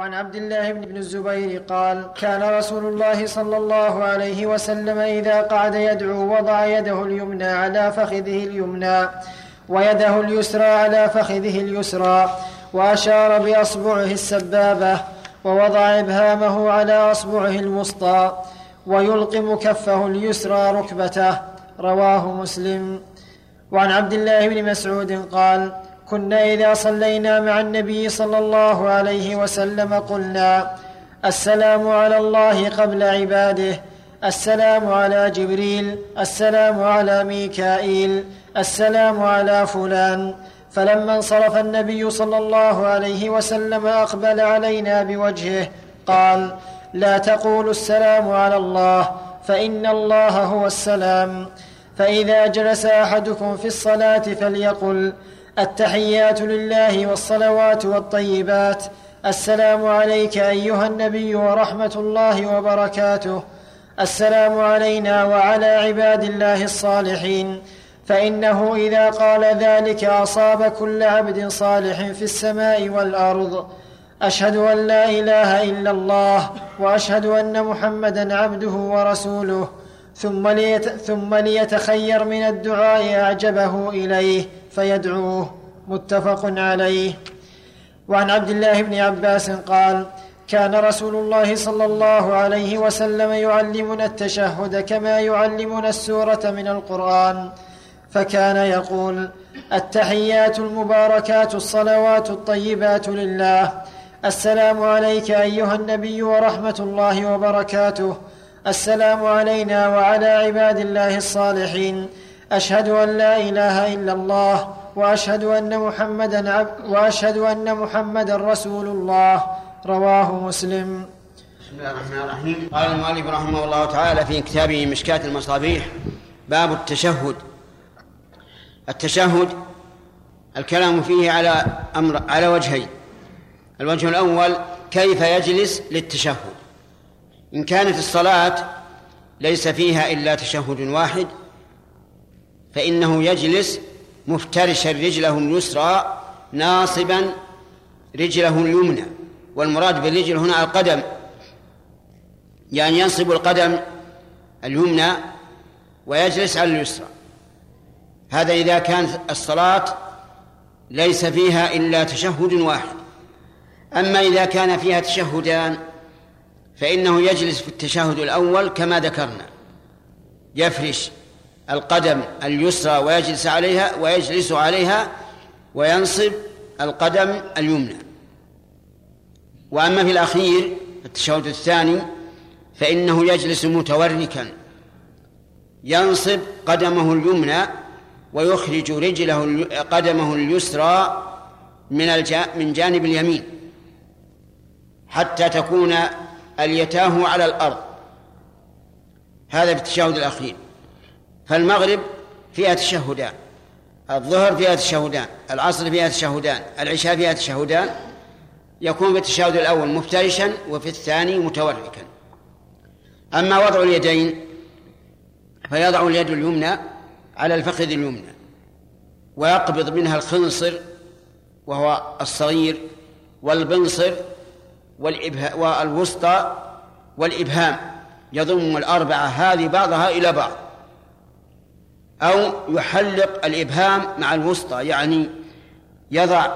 وعن عبد الله بن الزبير قال كان رسول الله صلى الله عليه وسلم إذا قعد يدعو وضع يده اليمنى على فخذه اليمنى ويده اليسرى على فخذه اليسرى وأشار بأصبعه السبابة ووضع إبهامه على أصبعه الوسطى ويلقم كفه اليسرى ركبته. رواه مسلم. وعن عبد الله بن مسعود قال كنا إذا صلينا مع النبي صلى الله عليه وسلم قلنا السلام على الله قبل عباده السلام على جبريل السلام على ميكائيل السلام على فلان. فلما انصرف النبي صلى الله عليه وسلم أقبل علينا بوجهه قال لا تقولوا السلام على الله فإن الله هو السلام. فإذا جلس أحدكم في الصلاة فليقل التحيات لله والصلوات والطيبات. السلام عليك أيها النبي ورحمة الله وبركاته. السلام علينا وعلى عباد الله الصالحين. فإنه إذا قال ذلك أصاب كل عبد صالح في السماء والأرض. أشهد أن لا إله إلا الله وأشهد أن محمدا عبده ورسوله. ثم, ثم ليتخير من الدعاء أعجبه إليه. فيدعوه متفق عليه. وعن عبد الله بن عباس قال كان رسول الله صلى الله عليه وسلم يعلمنا التشهد كما يعلمنا السورة من القرآن. فكان يقول التحيات المباركات الصلوات الطيبات لله. السلام عليك أيها النبي ورحمة الله وبركاته. السلام علينا وعلى عباد الله الصالحين. أشهد أن لا إله إلا الله وأشهد أن محمدا عبد وأشهد أن محمدا رسول الله. رواه مسلم. بسم الله الرحمن الرحيم. قال المؤلف رحمه الله تعالى في كتابه مشكاة المصابيح باب التشهد. التشهد الكلام فيه على أمر على وجهين. الوجه الأول كيف يجلس للتشهد؟ إن كانت الصلاة ليس فيها إلا تشهد واحد فإنه يجلس مفترشا رجله اليسرى ناصبا رجله اليمنى والمراد بالرجل هنا القدم يعني ينصب القدم اليمنى ويجلس على اليسرى. هذا إذا كانت الصلاة ليس فيها إلا تشهد واحد. أما إذا كان فيها تشهدان فإنه يجلس في التشهد الأول كما ذكرنا يفرش القدم اليسرى ويجلس عليها ويجلس عليها وينصب القدم اليمنى. وأما في الأخير التشهد الثاني فإنه يجلس متوركا ينصب قدمه اليمنى ويخرج رجله قدمه اليسرى من من جانب اليمين حتى تكون اليتاه على الأرض. هذا في التشهد الأخير. فالمغرب فيها تشهدان الظهر فيها تشهدان العصر فيها تشهدان العشاء فيها تشهدان يكون في التشهد الأول مفترشا وفي الثاني متوركا أما وضع اليدين فيضع اليد اليمنى على الفخذ اليمنى ويقبض منها الخنصر وهو الصغير والبنصر والوسطى والإبهام يضم الأربعة هذه بعضها إلى بعض. أو يحلق الإبهام مع الوسطى يعني يضع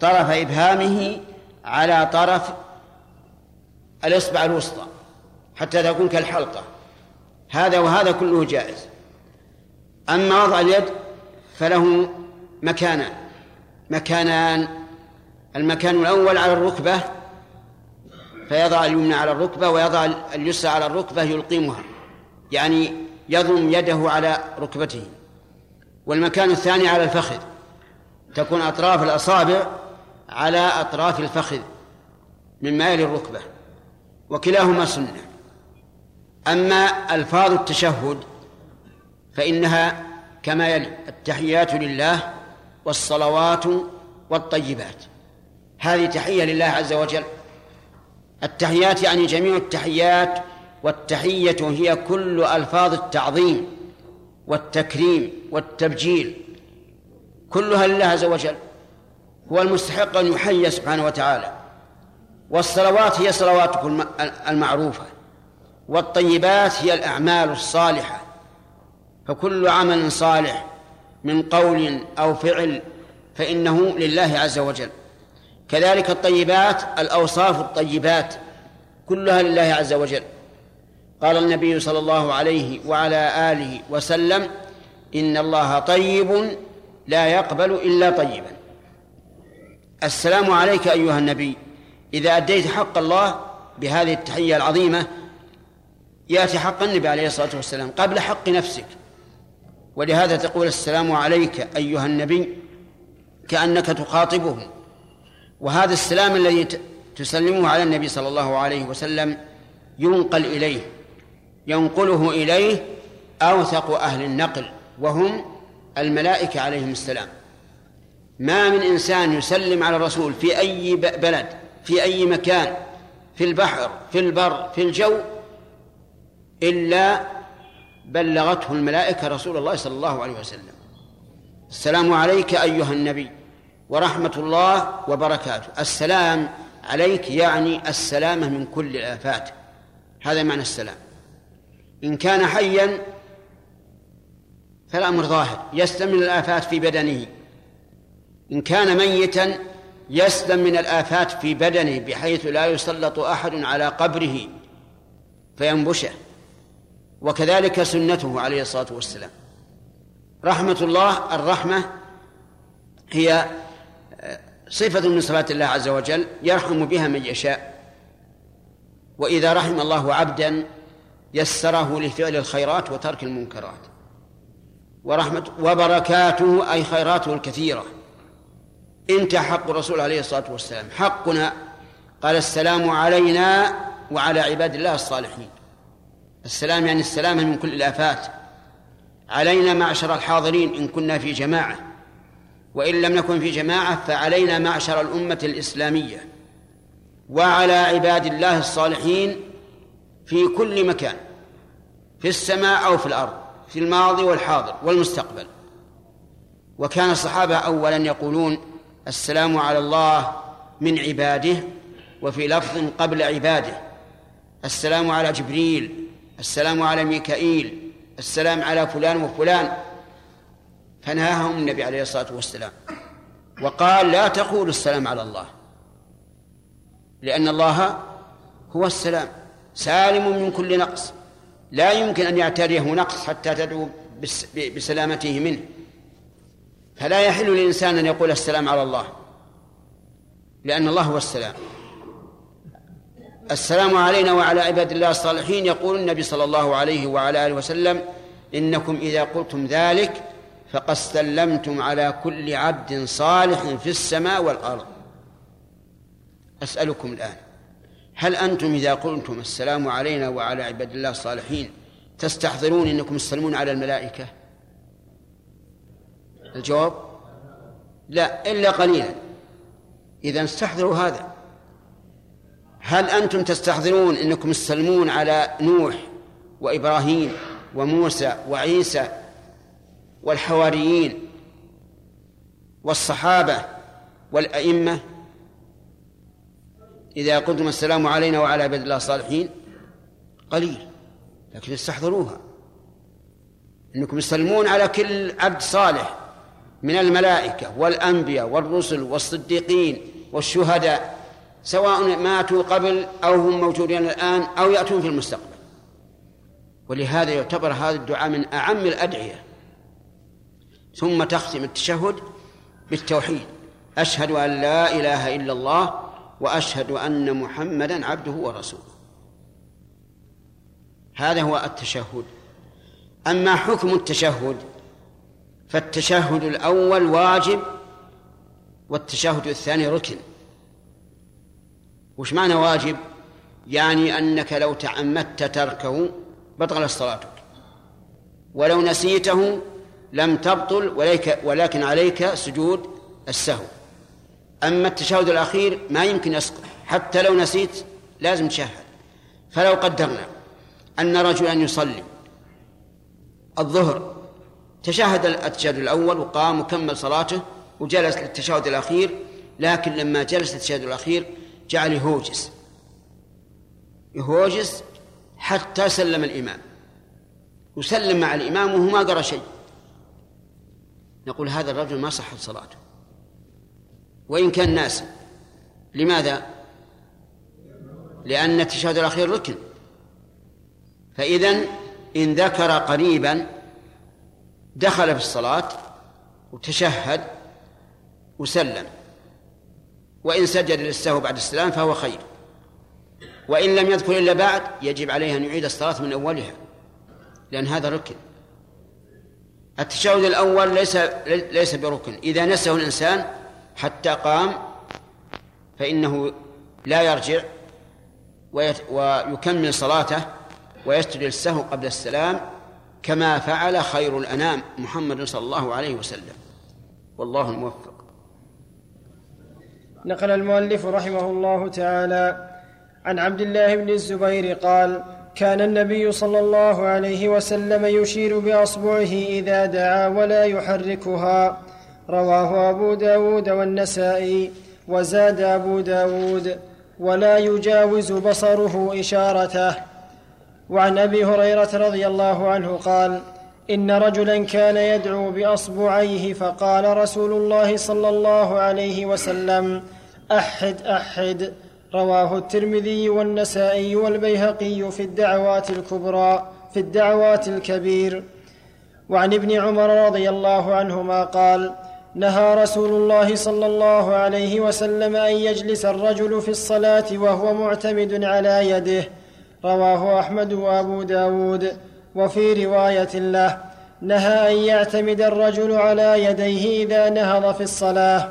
طرف إبهامه على طرف الإصبع الوسطى حتى تكون كالحلقة. هذا وهذا كله جائز. أما وضع اليد فله مكانان. مكانان المكان الأول على الركبة فيضع اليمنى على الركبة ويضع اليسرى على الركبة يلقمها يعني يضم يده على ركبته. والمكان الثاني على الفخذ. تكون أطراف الأصابع على أطراف الفخذ من مائل الركبة وكلاهما سنة. أما ألفاظ التشهد فإنها كما يلي التحيات لله والصلوات والطيبات. هذه تحية لله عز وجل. التحيات يعني جميع التحيات والتحية هي كل ألفاظ التعظيم والتكريم والتبجيل كلها لله عز وجل هو المستحق أن يحيى سبحانه وتعالى. والصلوات هي صلواتكم المعروفة والطيبات هي الأعمال الصالحة. فكل عمل صالح من قول أو فعل فإنه لله عز وجل. كذلك الطيبات الأوصاف الطيبات كلها لله عز وجل. قال النبي صلى الله عليه وعلى آله وسلم إن الله طيب لا يقبل إلا طيبا. السلام عليك أيها النبي. إذا أديت حق الله بهذه التحية العظيمة يأتي حق النبي عليه الصلاة والسلام قبل حق نفسك. ولهذا تقول السلام عليك أيها النبي كأنك تخاطبه. وهذا السلام الذي تسلمه على النبي صلى الله عليه وسلم ينقل إليه. ينقله إليه أوثق أهل النقل وهم الملائكة عليهم السلام. ما من إنسان يسلم على الرسول في أي بلد في أي مكان في البحر في البر في الجو إلا بلغته الملائكة رسول الله صلى الله عليه وسلم. السلام عليك أيها النبي ورحمة الله وبركاته. السلام عليك يعني السلامة من كل الآفات. هذا معنى السلام. إن كان حيا فالأمر ظاهر يسلم من الآفات في بدنه. إن كان ميتا يسلم من الآفات في بدنه بحيث لا يسلط أحد على قبره فينبشه. وكذلك سنته عليه الصلاة والسلام. رحمة الله الرحمة هي صفة من صفات الله عز وجل يرحم بها من يشاء. وإذا رحم الله عبدا يسره لفعل الخيرات وترك المنكرات. ورحمة وبركاته أي خيراته الكثيرة. انتهى حق الرسول عليه الصلاة والسلام. حقنا. قال السلام علينا وعلى عباد الله الصالحين. السلام يعني السلامة من كل الآفات. علينا معشر الحاضرين إن كنا في جماعة. وإن لم نكن في جماعة فعلينا معشر الأمة الإسلامية. وعلى عباد الله الصالحين في كل مكان في السماء أو في الأرض في الماضي والحاضر والمستقبل. وكان الصحابة أولا يقولون السلام على الله من عباده وفي لفظ قبل عباده. السلام على جبريل السلام على ميكائيل السلام على فلان وفلان. فنهاهم النبي عليه الصلاة والسلام. وقال لا تقولوا السلام على الله لأن الله هو السلام. سالم من كل نقص. لا يمكن أن يعتريه نقص حتى تدعو بسلامته منه. فلا يحل للإنسان أن يقول السلام على الله. لأن الله هو السلام. السلام علينا وعلى عباد الله الصالحين. يقول النبي صلى الله عليه وعلى آله وسلم إنكم إذا قلتم ذلك فقد سلمتم على كل عبد صالح في السماء والأرض. أسألكم الآن. هل أنتم إذا قلتم السلام علينا وعلى عباد الله الصالحين تستحضرون أنكم تسلمون على الملائكة؟ الجواب؟ لا إلا قليلا. إذا استحضروا هذا. هل أنتم تستحضرون أنكم تسلمون على نوح وإبراهيم وموسى وعيسى والحواريين والصحابة والأئمة؟ إذا قلتم السلام علينا وعلى عباد الله الصالحين قليل لكن استحضروها. إنكم تسلمون على كل عبد صالح من الملائكة والأنبياء والرسل والصديقين والشهداء سواء ماتوا قبل أو هم موجودين الآن أو يأتون في المستقبل. ولهذا يعتبر هذا الدعاء من أعم الأدعية. ثم تختم التشهد بالتوحيد. أشهد أن لا إله إلا الله وأشهد أن محمدا عبده ورسوله. هذا هو التشهد. أما حكم التشهد فالتشهد الأول واجب والتشهد الثاني ركن. وش معنى واجب؟ يعني أنك لو تعمدت تركه بطلت صلاتك ولو نسيته لم تبطل ولكن عليك سجود السهو. أما التشهد الأخير ما يمكن يسقط حتى لو نسيت لازم تشهد. فلو قدرنا أن رجلا يصلي الظهر تشهد التشهد الأول وقام وكمل صلاته وجلس للتشهد الأخير لكن لما جلس التشهد الأخير جعل يهوجس. يهوجس حتى سلم الإمام. يسلم مع الإمام وهو ما قرأ شيء. نقول هذا الرجل ما صحت صلاته. وإن كان ناسي لماذا؟ لأن التشهد الأخير ركن. فإذا إن ذكر قريبا دخل في الصلاة وتشهد وسلم. وإن سجد للسهو بعد السلام فهو خير. وإن لم يذكر إلا بعد يجب عليه أن يعيد الصلاة من أولها لأن هذا ركن. التشهد الأول ليس ليس بركن. إذا نسه الإنسان حتى قام فإنه لا يرجع ويكمل صلاته ويسجد للسهو قبل السلام كما فعل خير الأنام محمد صلى الله عليه وسلم. والله الموفق. نقل المؤلف رحمه الله تعالى عن عبد الله بن الزبير قال كان النبي صلى الله عليه وسلم يشير بأصبعه إذا دعا ولا يحركها. رواه أبو داود والنسائي وزاد أبو داود ولا يجاوز بصره إشارته. وعن أبي هريرة رضي الله عنه قال إن رجلا كان يدعو بأصبعيه فقال رسول الله صلى الله عليه وسلم أحد أحد. رواه الترمذي والنسائي والبيهقي في الدعوات الكبرى في الدعوات الكبير. وعن ابن عمر رضي الله عنهما قال نهى رسول الله صلى الله عليه وسلم أن يجلس الرجل في الصلاة وهو معتمد على يده. رواه أحمد وأبو داود. وفي رواية له نهى أن يعتمد الرجل على يديه إذا نهض في الصلاة.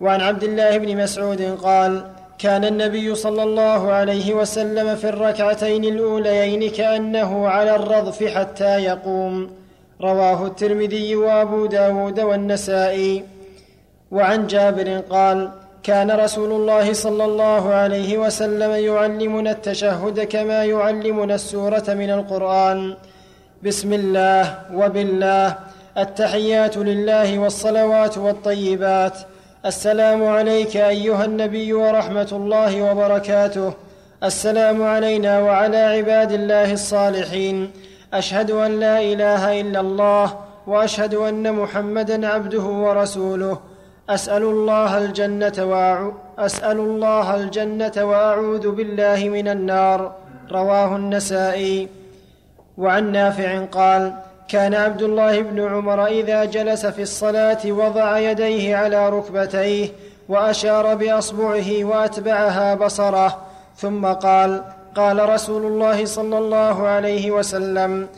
وعن عبد الله بن مسعود قال كان النبي صلى الله عليه وسلم في الركعتين الأوليين كأنه على الرضف حتى يقوم. رواه الترمذي وابو داود والنسائي. وعن جابر قال كان رسول الله صلى الله عليه وسلم يعلمنا التشهد كما يعلمنا السورة من القرآن. بسم الله وبالله. التحيات لله والصلوات والطيبات. السلام عليك أيها النبي ورحمة الله وبركاته. السلام علينا وعلى عباد الله الصالحين. أشهد أن لا إله إلا الله وأشهد أن محمدا عبده ورسوله. أسأل الله الجنة وأعو أسأل الله الجنة وأعوذ بالله من النار. رواه النسائي. وعن نافع قال كان عبد الله بن عمر إذا جلس في الصلاة وضع يديه على ركبتيه وأشار بأصبعه وأتبعها بصره ثم قال قال رسول الله صلى الله عليه وسلم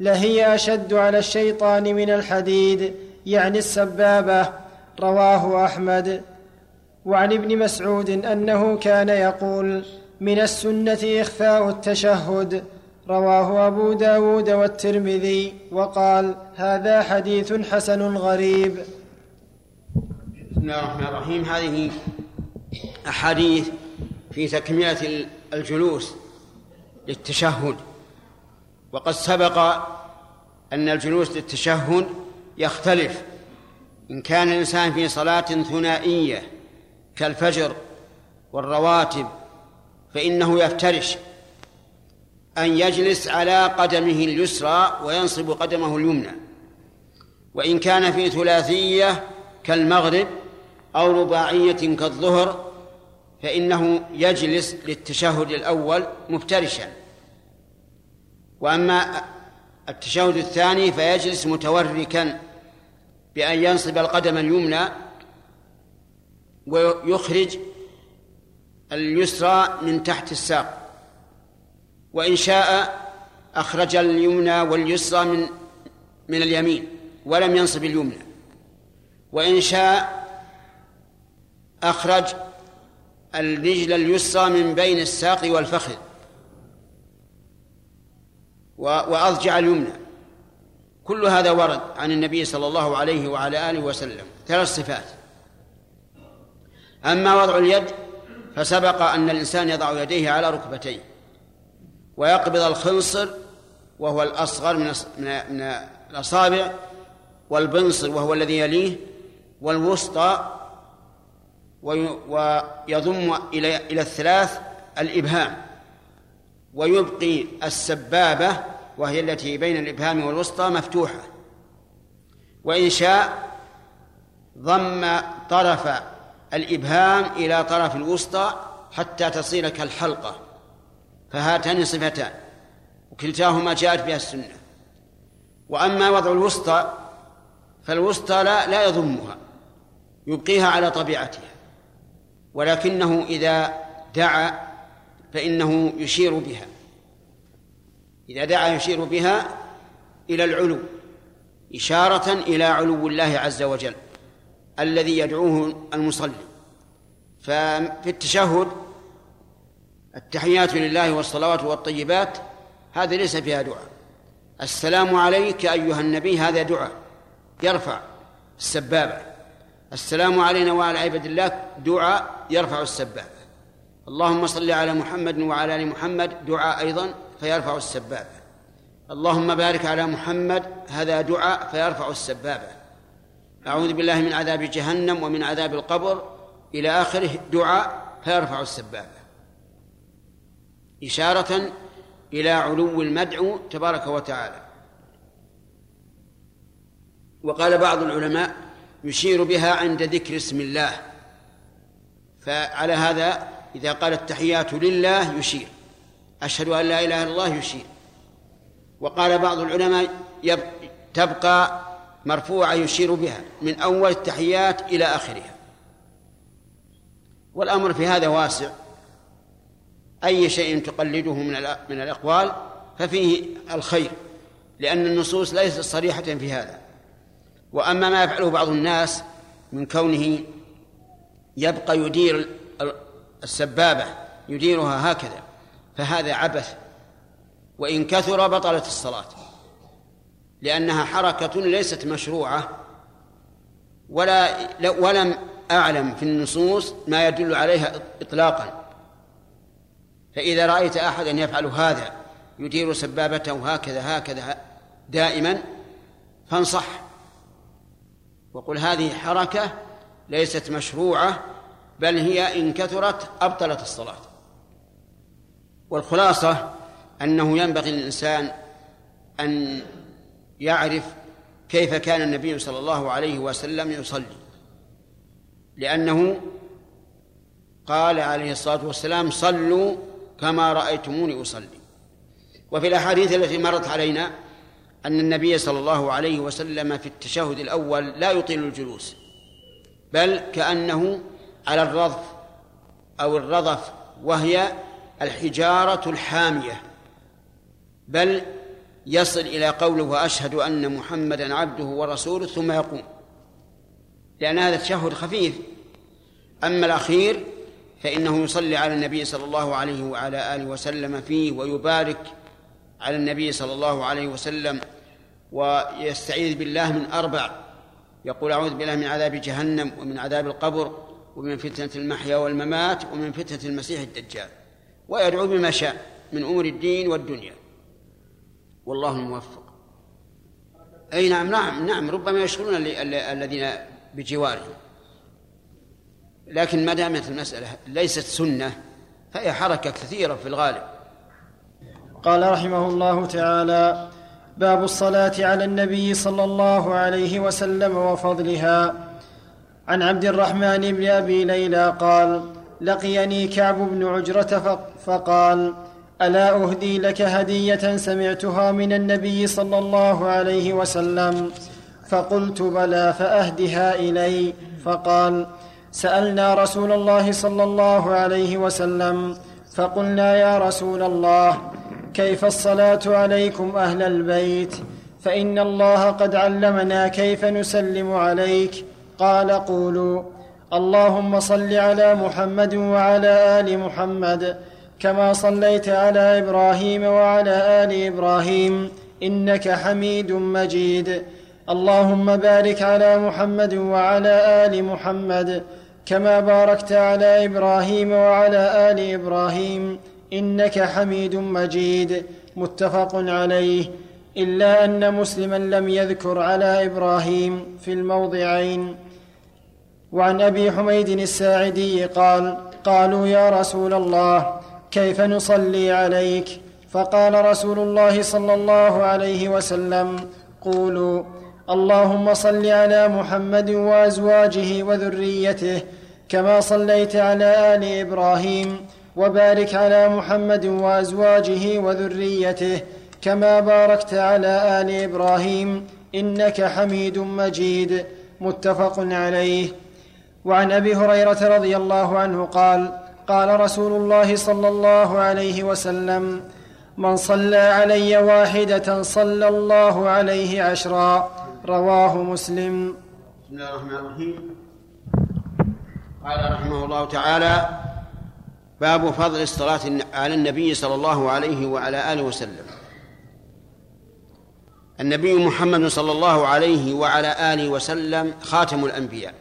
لهي أشد على الشيطان من الحديد يعني السبابة. رواه أحمد. وعن ابن مسعود أنه كان يقول من السنة إخفاء التشهد. رواه أبو داود والترمذي وقال هذا حديث حسن غريب. بسم الله الرحمن الرحيم. هذه أحاديث في تكملة الجلوس. للتشهد. وقد سبق أن الجلوس للتشهد يختلف. إن كان الإنسان في صلاة ثنائية كالفجر والرواتب فإنه يفترش أن يجلس على قدمه اليسرى وينصب قدمه اليمنى. وإن كان في ثلاثية كالمغرب أو رباعية كالظهر فإنه يجلس للتشهد الأول مفترشا. وأما التشهد الثاني فيجلس متوركا بأن ينصب القدم اليمنى ويخرج اليسرى من تحت الساق. وإن شاء أخرج اليمنى واليسرى من من اليمين ولم ينصب اليمنى. وإن شاء أخرج الرجل اليسرى من بين الساق والفخذ. وأضجع اليمنى. كل هذا ورد عن النبي صلى الله عليه وعلى آله وسلم. ثلاث صفات. أما وضع اليد فسبق أن الإنسان يضع يديه على ركبتيه ويقبض الخنصر وهو الأصغر من من الأصابع والبنصر وهو الذي يليه والوسطى ويضم إلى إلى الثلاث الإبهام. ويبقي السبابة وهي التي بين الإبهام والوسطى مفتوحة. وإن شاء ضم طرف الإبهام إلى طرف الوسطى حتى تصير كالحلقة. فهاتان صفتان وكلتاهما جاءت بها السنة. وأما وضع الوسطى فالوسطى لا لا يضمها يبقيها على طبيعتها. ولكنه إذا دعا فإنه يشير بها. إذا دعا يشير بها إلى العلو إشارة إلى علو الله عز وجل الذي يدعوه المصلي. ففي التشهد التحيات لله والصلوات والطيبات هذا ليس فيها دعاء. السلام عليك أيها النبي هذا دعاء يرفع السبابة. السلام علينا وعلى عباد الله. دعاء يرفع السبابة اللهم صل على محمد وعلى آل محمد. دعاء أيضا فيرفع السبابه اللهم بارك على محمد. هذا دعاء فيرفع السبابه أعوذ بالله من عذاب جهنم ومن عذاب القبر. إلى آخره دعاء فيرفع السبابه إشارة إلى علو المدعو تبارك وتعالى. وقال بعض العلماء يشير بها عند ذكر اسم الله. فعلى هذا إذا قال التحيات لله يشير. أشهد أن لا إله إلا الله يشير. وقال بعض العلماء تبقى مرفوعة يشير بها من أول التحيات إلى آخرها. والأمر في هذا واسع. أي شيء تقلده من من الأقوال ففيه الخير لأن النصوص ليست صريحة في هذا. وأما ما يفعله بعض الناس من كونه يبقى يدير السبابة يديرها هكذا فهذا عبث. وإن كثر بطلت الصلاة لأنها حركة ليست مشروعة ولا ولم أعلم في النصوص ما يدل عليها إطلاقا. فإذا رأيت أحدا يفعل هذا يدير سبابته هكذا هكذا دائما فانصح. وقل هذه حركة ليست مشروعة بل هي إن كثرت أبطلت الصلاة. والخلاصة أنه ينبغي للإنسان أن يعرف كيف كان النبي صلى الله عليه وسلم يصلي. لأنه قال عليه الصلاة والسلام صلوا كما رأيتموني أصلي. وفي الأحاديث التي مرت علينا أن النبي صلى الله عليه وسلم في التشهد الأول لا يطيل الجلوس بل كأنه على الرضف أو الرضف وهي الحجارة الحامية بل يصل إلى قوله وأشهد أن محمدا عبده ورسوله ثم يقوم. لأن هذا التشهد خفيف. أما الأخير فإنه يصلي على النبي صلى الله عليه وعلى آله وسلم فيه ويبارك على النبي صلى الله عليه وسلم ويستعيذ بالله من أربع. يقول أعوذ بالله من عذاب جهنم ومن عذاب القبر ومن فتنة المحيا والممات ومن فتنة المسيح الدجال. ويدعو بما شاء من أمور الدين والدنيا. والله الموفق. أي نعم نعم نعم. ربما يشغلون الذين بجواره لكن ما دامت المسألة ليست سنة فهي حركة كثيرة في الغالب. قال رحمه الله تعالى باب الصلاة على النبي صلى الله عليه وسلم وفضلها. عن عبد الرحمن بن أبي ليلى قال لقيني كعب بن عجرة فقال ألا أهدي لك هدية سمعتها من النبي صلى الله عليه وسلم؟ فقلت بلى فأهدها إلي. فقال سألنا رسول الله صلى الله عليه وسلم فقلنا يا رسول الله كيف الصلاة عليكم أهل البيت؟ فإن الله قد علمنا كيف نسلم عليك. قال قولوا اللهم صل على محمد وعلى آل محمد كما صليت على إبراهيم وعلى آل إبراهيم إنك حميد مجيد. اللهم بارك على محمد وعلى آل محمد كما باركت على إبراهيم وعلى آل إبراهيم. إنك حميد مجيد متفق عليه إلا أن مسلما لم يذكر على إبراهيم في الموضعين. وعن أبي حميد الساعدي قال قالوا يا رسول الله كيف نصلي عليك؟ فقال رسول الله صلى الله عليه وسلم قولوا اللهم صل على محمد وأزواجه وذريته كما صليت على آل إبراهيم وبارك على محمد وأزواجه وذريته كما باركت على آل إبراهيم إنك حميد مجيد متفق عليه. وعن أبي هريرة رضي الله عنه قال قال رسول الله صلى الله عليه وسلم من صلى علي واحدة صلى الله عليه عشرا رواه مسلم. بسم الله الرحمن الرحيم. قال رحمه الله تعالى باب فضل الصلاة على النبي صلى الله عليه وعلى آله وسلم. النبي محمد صلى الله عليه وعلى آله وسلم خاتم الأنبياء.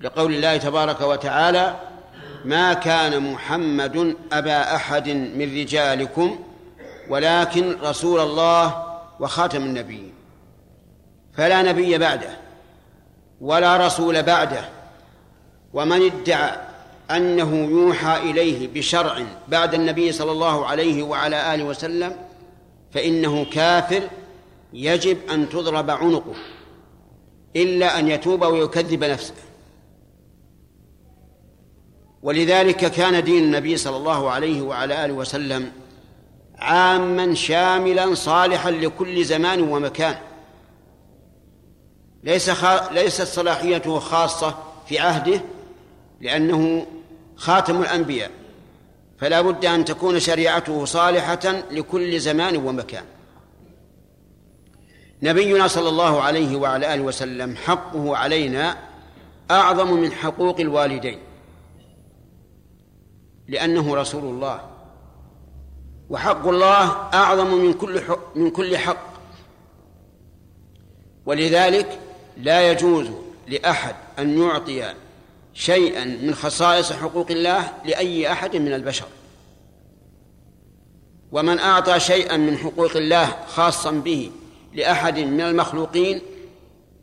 لقول الله تبارك وتعالى ما كان محمد أبا أحد من رجالكم ولكن رسول الله وخاتم النبيين. فلا نبي بعده ولا رسول بعده ومن ادعى أنه يوحى إليه بشرع بعد النبي صلى الله عليه وعلى آله وسلم فإنه كافر يجب أن تضرب عنقه إلا أن يتوب ويكذب نفسه. ولذلك كان دين النبي صلى الله عليه وعلى آله وسلم عاما شاملا صالحا لكل زمان ومكان. ليس خا... ليست صلاحيته خاصة في عهده لأنه خاتم الأنبياء. فلا بد أن تكون شريعته صالحة لكل زمان ومكان. نبينا صلى الله عليه وعلى آله وسلم حقه علينا أعظم من حقوق الوالدين. لأنه رسول الله. وحق الله أعظم من كل حق من كل حق. ولذلك لا يجوز لأحد أن يعطي شيئا من خصائص حقوق الله لأي أحد من البشر. ومن أعطى شيئا من حقوق الله خاصا به لأحد من المخلوقين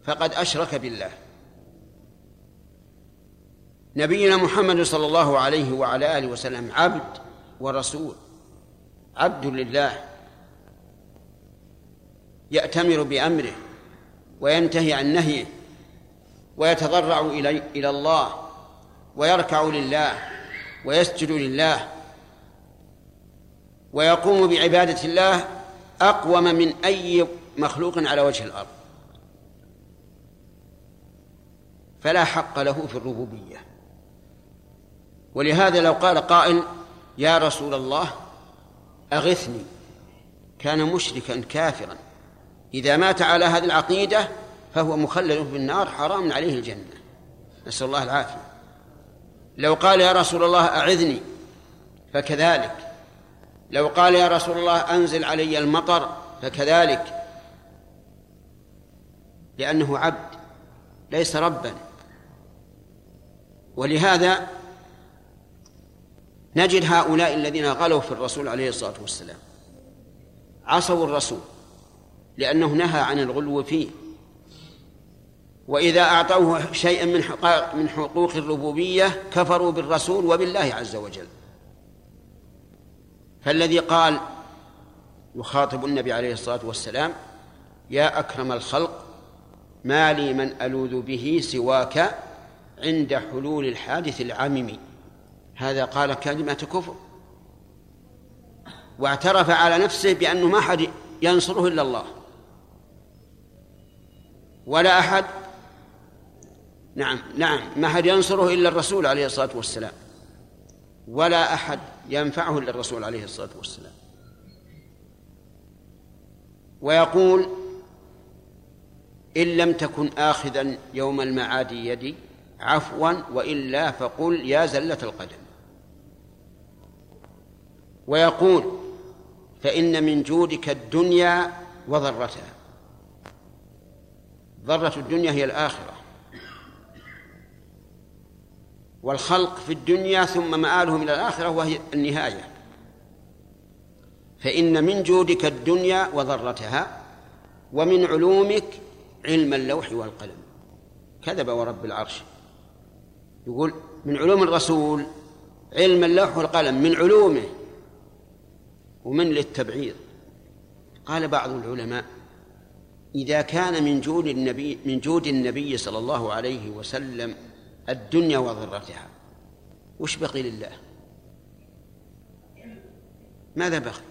فقد أشرك بالله. نبينا محمد صلى الله عليه وعلى آله وسلم عبد ورسول عبد لله يأتمر بأمره وينتهي عن نهيه ويتضرع إلى الله ويركع لله ويسجد لله ويقوم بعبادة الله أقوم من أي مخلوق على وجه الأرض. فلا حق له في الربوبية. ولهذا لو قال قائل يا رسول الله أغثني. كان مشركا كافرا. إذا مات على هذه العقيدة فهو مخلد في النار حرام عليه الجنة. نسأل الله العافية. لو قال يا رسول الله أعذني فكذلك. لو قال يا رسول الله أنزل علي المطر فكذلك. لأنه عبد ليس ربا. ولهذا نجد هؤلاء الذين غلوا في الرسول عليه الصلاة والسلام. عصوا الرسول لأنه نهى عن الغلو فيه. وإذا أعطوه شيئا من من حقوق الربوبية كفروا بالرسول وبالله عز وجل. فالذي قال يخاطب النبي عليه الصلاة والسلام يا أكرم الخلق ما لي من ألوذ به سواك عند حلول الحادث العمم. هذا قال كلمة كفر. واعترف على نفسه بأنه ما حد ينصره إلا الله. ولا أحد نعم نعم. ما أحد ينصره إلا الرسول عليه الصلاة والسلام. ولا أحد ينفعه إلا الرسول عليه الصلاة والسلام. ويقول إن لم تكن آخذا يوم المعاد يدي عفوا وإلا فقل يا زلة القدم. ويقول فإن من جودك الدنيا وضرتها. ضرة الدنيا هي الآخرة. والخلق في الدنيا ثم مآلهم إلى الآخرة وهي النهاية. فإن من جودك الدنيا وضرتها ومن علومك علم اللوح والقلم. كذب ورب العرش. يقول من علوم الرسول علم اللوح والقلم من علومه ومن للتبعيض. قال بعض العلماء إذا كان من جود النبي من جود النبي صلى الله عليه وسلم الدنيا وضرتها. وش بقي لله؟ ماذا بقي؟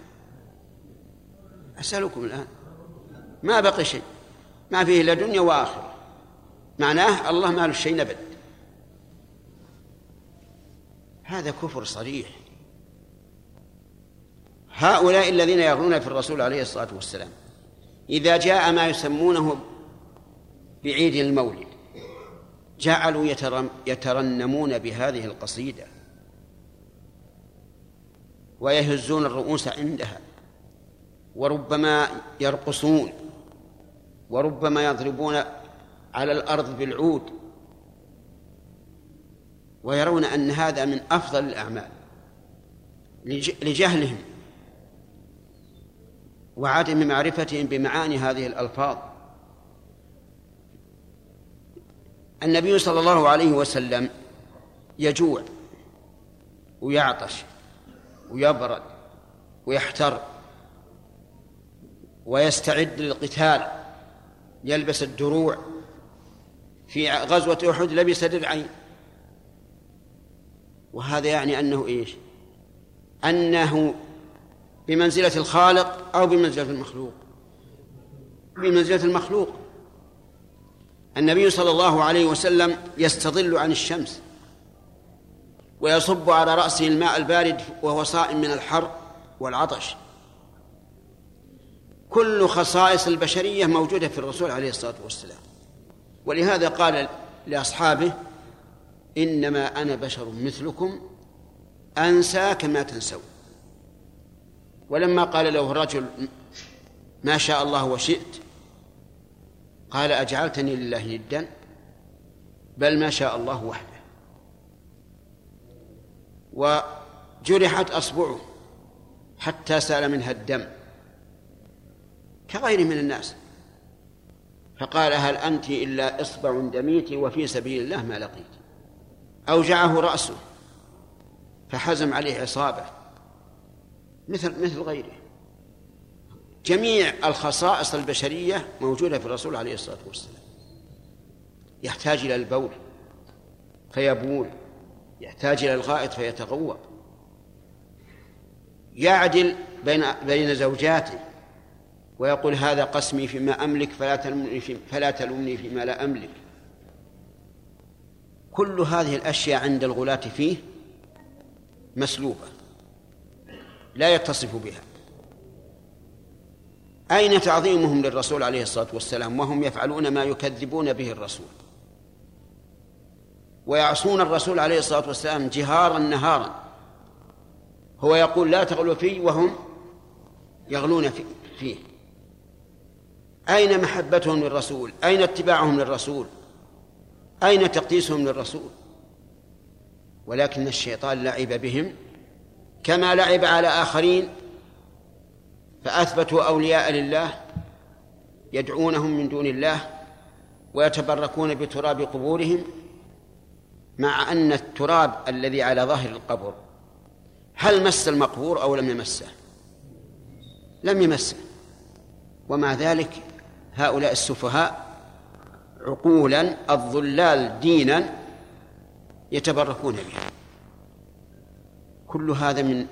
أسألكم الآن. ما بقي شيء. ما فيه إلا دنيا وآخرة. معناه الله ما له شيء نبت. هذا كفر صريح. هؤلاء الذين يغلون في الرسول عليه الصلاة والسلام إذا جاء ما يسمونه بعيد المولد جعلوا يترنمون بهذه القصيدة. ويهزون الرؤوس عندها. وربما يرقصون. وربما يضربون على الأرض بالعود. ويرون أن هذا من أفضل الأعمال. لجهلهم. وعدم معرفتهم بمعاني هذه الألفاظ. النبي صلى الله عليه وسلم يجوع ويعطش ويبرد ويحتر ويستعد للقتال يلبس الدروع. في غزوة أحد لبس درعين وهذا يعني أنه إيش؟ أنه بمنزلة الخالق أو بمنزلة المخلوق؟ بمنزلة المخلوق. النبي صلى الله عليه وسلم يستظل عن الشمس ويصب على رأسه الماء البارد وهو صائم من الحر والعطش. كل خصائص البشرية موجودة في الرسول عليه الصلاة والسلام. ولهذا قال لأصحابه إنما أنا بشر مثلكم أنسى كما تنسون. ولما قال له الرجل ما شاء الله وشئت قال أجعلتني لله ندا بل ما شاء الله وحده. وجرحت أصبعه حتى سال منها الدم كغيره من الناس. فقال هل أنت إلا إصبع دميت وفي سبيل الله ما لقيت؟ أوجعه رأسه فحزم عليه عصابة. مثل مثل غيره. جميع الخصائص البشرية موجودة في الرسول عليه الصلاة والسلام. يحتاج إلى البول فيبول. يحتاج إلى الغائط فيتغوط يعدل بين بين زوجاته ويقول هذا قسمي فيما أملك فلا تلومني في فلا تلومني فيما لا أملك. كل هذه الأشياء عند الغلاة فيه مسلوبة لا يتصف بها. أين تعظيمهم للرسول عليه الصلاة والسلام؟ وهم يفعلون ما يكذبون به الرسول. ويعصون الرسول عليه الصلاة والسلام جهارا نهارا. هو يقول لا تغلوا في وهم يغلون فيه. أين محبتهم للرسول؟ أين اتباعهم للرسول؟ أين تقديسهم للرسول؟ ولكن الشيطان لعب بهم كما لعب على آخرين فأثبتوا أولياء لله يدعونهم من دون الله ويتبركون بتراب قبورهم مع أن التراب الذي على ظهر القبر هل مس المقبور أو لم يمسه؟ لم يمسه. ومع ذلك هؤلاء السفهاء عقولا الضلال دينا يتبركون بها كل هذا من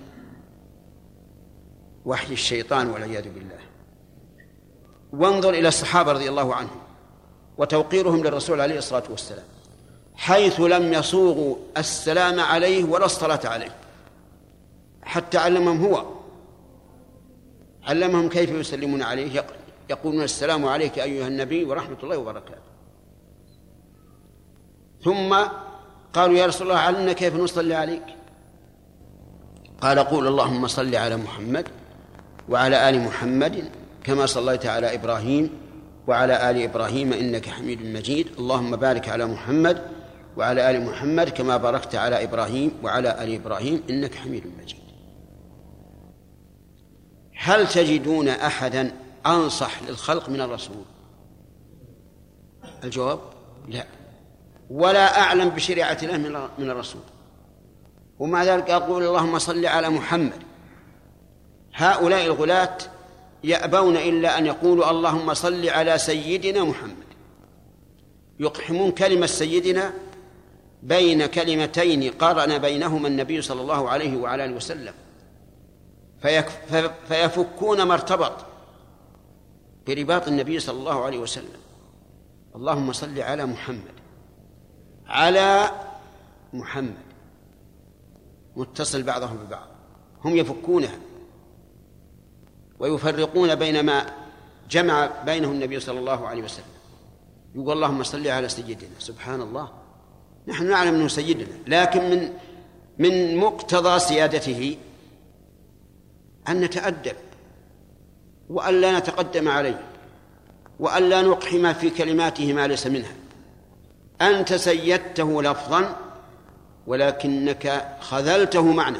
وحي الشيطان والعياذ بالله. وانظر إلى الصحابة رضي الله عنهم وتوقيرهم للرسول عليه الصلاة والسلام. حيث لم يصوغوا السلام عليه ولا الصلاة عليه. حتى علمهم هو. علمهم كيف يسلمون عليه. يقولون السلام عليك أيها النبي ورحمة الله وبركاته. ثم قالوا يا رسول الله علمنا كيف نصلي عليك؟ قال قول اللهم صل على محمد وعلى آل محمد كما صليت على إبراهيم وعلى آل إبراهيم إنك حميد مجيد. اللهم بارك على محمد وعلى آل محمد كما باركت على إبراهيم وعلى آل إبراهيم إنك حميد مجيد. هل تجدون أحدا أنصح للخلق من الرسول؟ الجواب لا. ولا أعلم بشريعة الله من الرسول. ومع ذلك أقول اللهم صل على محمد. هؤلاء الغلاة يأبون إلا أن يقولوا اللهم صل على سيدنا محمد. يقحمون كلمة سيدنا بين كلمتين قارن بينهما النبي صلى الله عليه وعلى آله وسلم. فيفكون ما ارتبط برباط النبي صلى الله عليه وسلم. اللهم صل على محمد. على محمد. متصل بعضهم ببعض. هم يفكونها. ويفرقون بين ما جمع بينه النبي صلى الله عليه وسلم. يقول اللهم صل على سيدنا. سبحان الله نحن نعلم إنه سيدنا لكن من من مقتضى سيادته أن نتأدب وأن لا نتقدم عليه وأن لا نقحم في كلماته ما ليس منها. أنت سيدته لفظا ولكنك خذلته معنى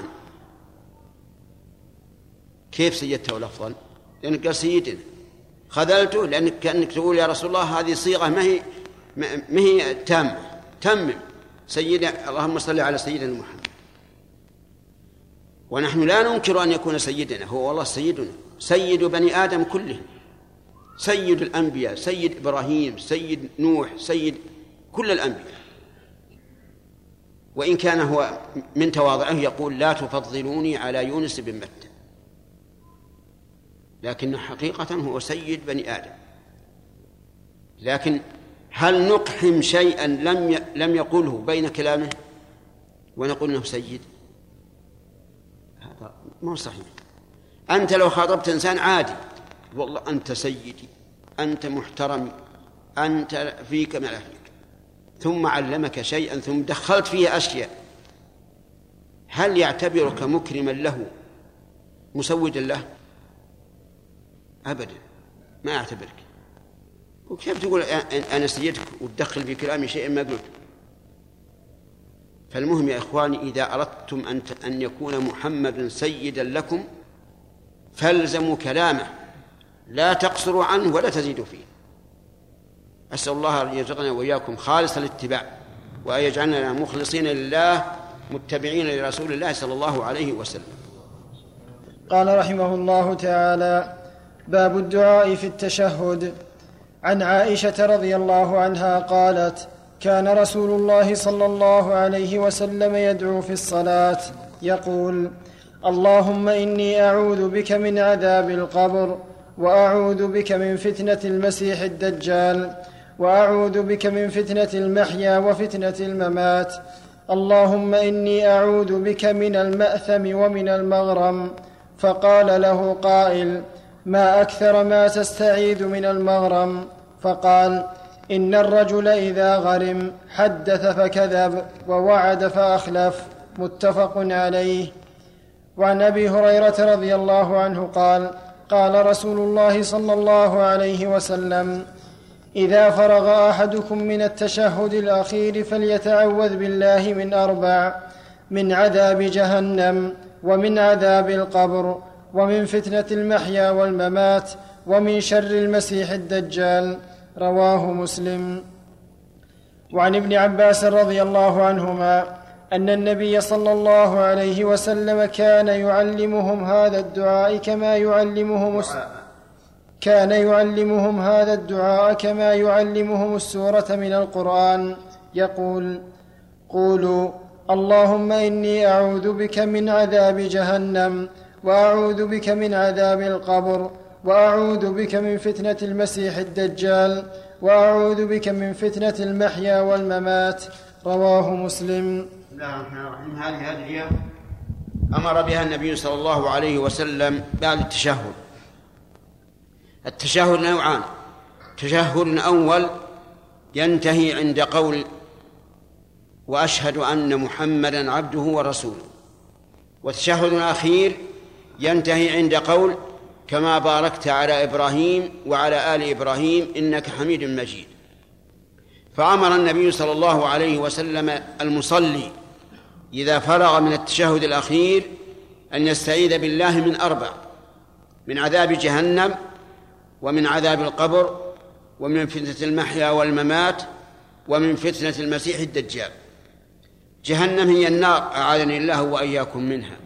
كيف سيدته لفظا لأنك قال سيدنا. خذلته لأنك كأنك تقول يا رسول الله هذه صيغة ما هي ما هي تامة. تمم. سيد اللهم صل على سيدنا محمد. ونحن لا ننكر أن يكون سيدنا. هو والله سيدنا. سيد بني آدم كلهم. سيد الأنبياء سيد إبراهيم سيد نوح سيد كل الأنبياء. وإن كان هو من تواضعه يقول لا تفضلوني على يونس بن متى. لكن حقيقة هو سيد بني آدم. لكن هل نقحم شيئا لم لم يقله بين كلامه ونقول إنه سيد؟ هذا ما هو صحيح. أنت لو خاطبت إنسان عادي والله أنت سيدي أنت محترمي أنت فيك ما فيك ثم علمك شيئا ثم دخلت فيه أشياء هل يعتبرك مكرما له مسودا له؟ ابدا. ما يعتبرك وكيف تقول أنا سيدك وتدخل في كلامي شيئا ما قلت؟ فالمهم يا إخواني إذا أردتم أن أن يكون محمد سيدا لكم فالزموا كلامه. لا تقصروا عنه ولا تزيدوا فيه. أسأل الله أن يرزقنا وإياكم خالص الاتباع وأن يجعلنا مخلصين لله متبعين لرسول الله صلى الله عليه وسلم. قال رحمه الله تعالى باب الدعاء في التشهد. عن عائشة رضي الله عنها قالت كان رسول الله صلى الله عليه وسلم يدعو في الصلاة يقول اللهم إني أعوذ بك من عذاب القبر وأعوذ بك من فتنة المسيح الدجال وأعوذ بك من فتنة المحيا وفتنة الممات. اللهم إني أعوذ بك من المأثم ومن المغرم. فقال له قائل ما أكثر ما تستعيذ من المغرم. فقال إن الرجل إذا غرم حدث فكذب ووعد فأخلف. متفق عليه. وعن أبي هريرة رضي الله عنه قال قال رسول الله صلى الله عليه وسلم إذا فرغ أحدكم من التشهد الأخير فليتعوذ بالله من أربع من عذاب جهنم ومن عذاب القبر ومن فتنة المحيا والممات ومن شر المسيح الدجال رواه مسلم. وعن ابن عباس رضي الله عنهما أن النبي صلى الله عليه وسلم كان يعلمهم هذا الدعاء كما يعلمهم كان يعلمهم هذا الدعاء كما يعلمهم السورة من القرآن. يقول قولوا اللهم إني أعوذ بك من عذاب جهنم وأعوذ بك من عذاب القبر وأعوذ بك من فتنة المسيح الدجال وأعوذ بك من فتنة المحيا والممات. رواه مسلم. بسم الله الرحمن الرحيم. هذه أمر بها النبي صلى الله عليه وسلم بعد التشهد. التشهد نوعان. تشهد أول ينتهي عند قول وأشهد أن محمدا عبده ورسوله. والتشهد الأخير ينتهي عند قول كما باركت على إبراهيم وعلى آل إبراهيم إنك حميد مجيد. فأمر النبي صلى الله عليه وسلم المصلي إذا فرغ من التشهد الأخير أن يستعيذ بالله من أربع من عذاب جهنم ومن عذاب القبر ومن فتنة المحيا والممات ومن فتنة المسيح الدجال. جهنم هي النار أعاذني الله وإياكم منها.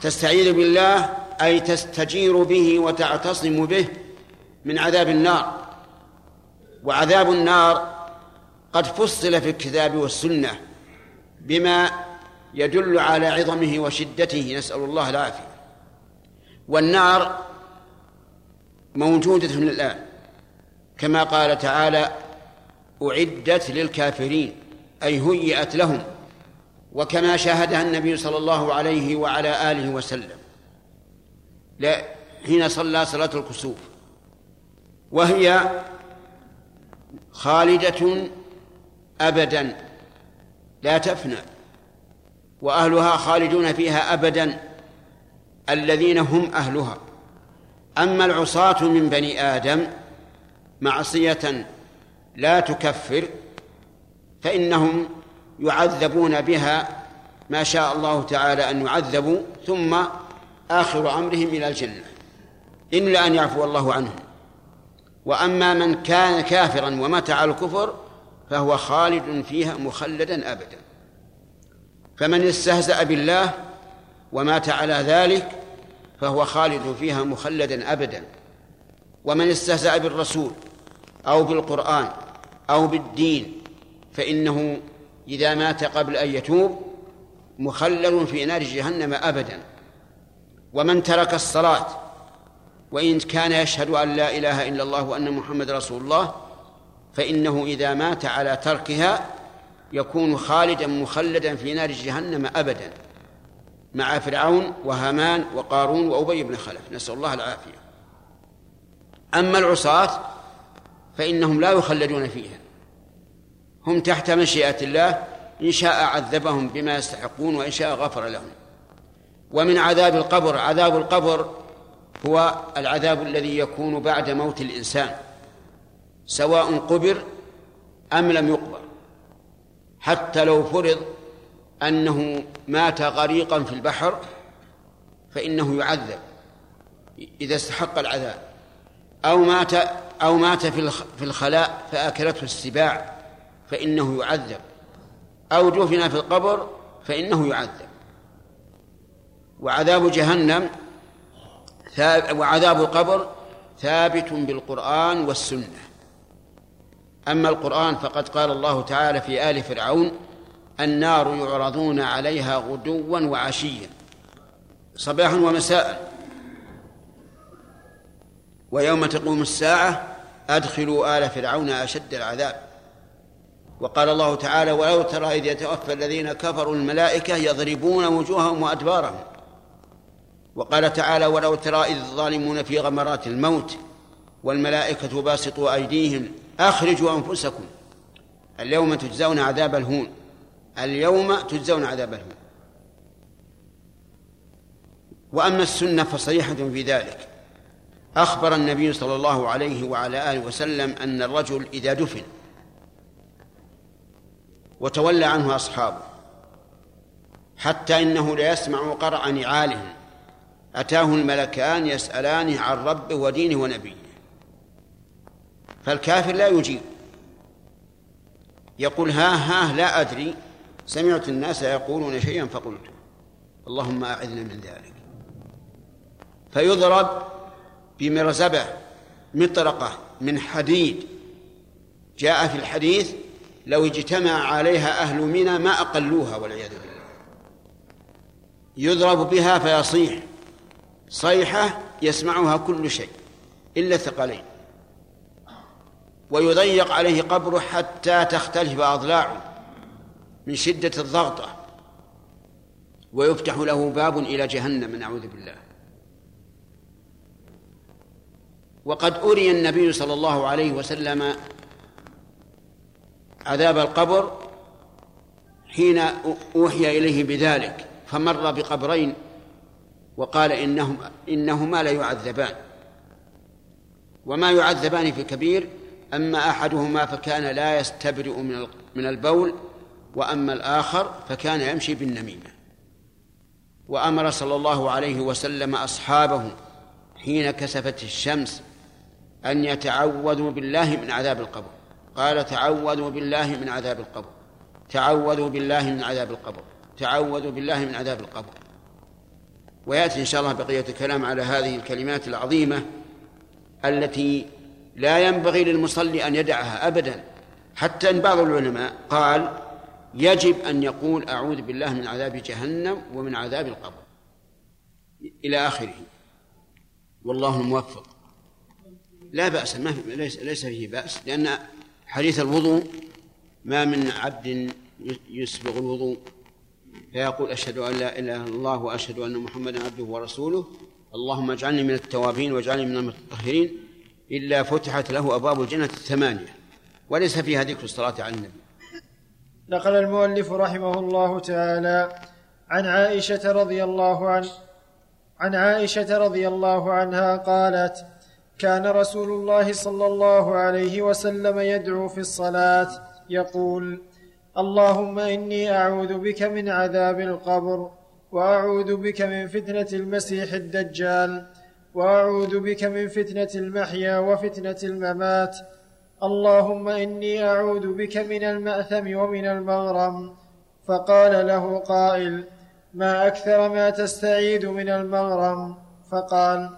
تستعيذ بالله أي تستجير به وتعتصم به من عذاب النار. وعذاب النار قد فصل في الكتاب والسنة بما يدل على عظمه وشدته. نسأل الله العافية. والنار موجودة من الآن. كما قال تعالى أعدت للكافرين أي هيئت لهم. وكما شاهدها النبي صلى الله عليه وعلى آله وسلم. لا حين صلى صلاة الكسوف. وهي خالدة أبدا. لا تفنى. وأهلها خالدون فيها أبدا. الذين هم أهلها. أما العصاة من بني آدم معصية لا تكفر فإنهم يعذبون بها ما شاء الله تعالى أن يعذبوا ثم آخر أمرهم إلى الجنة. إلا أن يعفو الله عنهم. وأما من كان كافرا ومات على الكفر فهو خالد فيها مخلدا أبدا. فمن استهزأ بالله ومات على ذلك فهو خالد فيها مخلدا أبدا. ومن استهزأ بالرسول أو بالقرآن أو بالدين فإنه إذا مات قبل أن يتوب مخلل في نار جهنم أبدا. ومن ترك الصلاة وإن كان يشهد أن لا إله إلا الله وأن محمد رسول الله فإنه إذا مات على تركها يكون خالدا مخلدا في نار جهنم أبدا. مع فرعون وهامان وقارون وأبي بن خلف. نسأل الله العافية. أما العصاة فإنهم لا يخلدون فيها. هم تحت مشيئة الله إن شاء عذبهم بما يستحقون وإن شاء غفر لهم. ومن عذاب القبر عذاب القبر هو العذاب الذي يكون بعد موت الإنسان سواء قبر أم لم يقبر. حتى لو فرض أنه مات غريقا في البحر فإنه يعذب إذا استحق العذاب. أو مات أو مات في الخلاء فأكلته السباع. فإنه يعذب. أو دفن في القبر فإنه يعذب. وعذاب جهنم وعذاب القبر ثابت بالقرآن والسنة. أما القرآن فقد قال الله تعالى في آل فرعون النار يعرضون عليها غدوا وعشيا. صباحا ومساء. ويوم تقوم الساعة أدخلوا آل فرعون أشد العذاب. وقال الله تعالى ولو ترى إذ يتوفى الذين كفروا الملائكة يضربون وجوههم وأدبارهم. وقال تعالى ولو ترى إذ الظالمون في غمرات الموت والملائكة باسطوا أيديهم أخرجوا أنفسكم. اليوم تجزون عذاب الهون. اليوم تجزون عذاب الهون. وأما السنة فصريحة في ذلك. أخبر النبي صلى الله عليه وعلى آله وسلم أن الرجل إذا دفن وتولى عنه أصحابه حتى إنه ليسمع قرع نعالهم. أتاه الملكان يسألانه عن ربه ودينه ونبيه. فالكافر لا يجيب. يقول ها ها لا أدري. سمعت الناس يقولون شيئا فقلت اللهم أعذنا من ذلك. فيضرب بمرزبة مطرقة من حديد. جاء في الحديث لو اجتمع عليها أهل منى ما أقلوها والعياذ بالله. يضرب بها فيصيح. صيحة يسمعها كل شيء إلا الثقلين. ويضيق عليه قبره حتى تختلف أضلاعه من شدة الضغطة. ويفتح له باب إلى جهنم نعوذ بالله. وقد أري النبي صلى الله عليه وسلم عذاب القبر حين أوحي إليه بذلك فمر بقبرين وقال إنهم إنهما لا يعذبان. وما يعذبان في كبير أما أحدهما فكان لا يستبرئ من من البول وأما الآخر فكان يمشي بالنميمة. وأمر صلى الله عليه وسلم أصحابه حين كسفت الشمس أن يتعوذوا بالله من عذاب القبر. قال تعوذوا بالله من عذاب القبر. تعوذوا بالله من عذاب القبر. تعوذوا بالله من عذاب القبر. ويأتي إن شاء الله بقية الكلام على هذه الكلمات العظيمة التي لا ينبغي للمصلي أن يدعها ابدا. حتى إن بعض العلماء قال يجب أن يقول أعوذ بالله من عذاب جهنم ومن عذاب القبر. إلى آخره. والله الموفق لا بأس ما ليس ليس فيه بأس لأن حديث الوضوء ما من عبد يسبغ الوضوء. فيقول أشهد أن لا إله إلا الله وأشهد أن محمدا عبده ورسوله. اللهم اجعلني من التوابين واجعلني من المتطهرين. إلا فتحت له أبواب الجنة الثمانية. وليس فيها ذكر الصلاة على النبي. نقل المؤلف رحمه الله تعالى عن عائشة رضي الله عنه عن عائشة رضي الله عنها قالت كان رسول الله صلى الله عليه وسلم يدعو في الصلاة يقول اللهم إني أعوذ بك من عذاب القبر وأعوذ بك من فتنة المسيح الدجال وأعوذ بك من فتنة المحيا وفتنة الممات. اللهم إني أعوذ بك من المأثم ومن المغرم. فقال له قائل ما أكثر ما تستعيذ من المغرم. فقال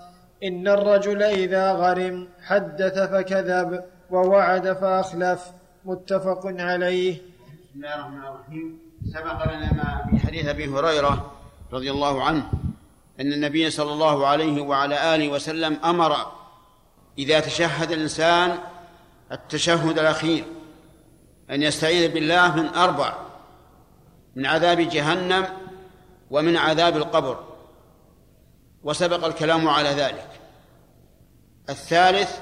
إن الرجل إذا غرم حدث فكذب ووعد فأخلف. متفق عليه. بسم الله الرحمن الرحيم. سبق لنا ما في حديث أبي هريرة رضي الله عنه أن النبي صلى الله عليه وعلى آله وسلم أمر إذا تشهد الإنسان التشهد الأخير أن يستعيذ بالله من أربع من عذاب جهنم ومن عذاب القبر. وسبق الكلام على ذلك. الثالث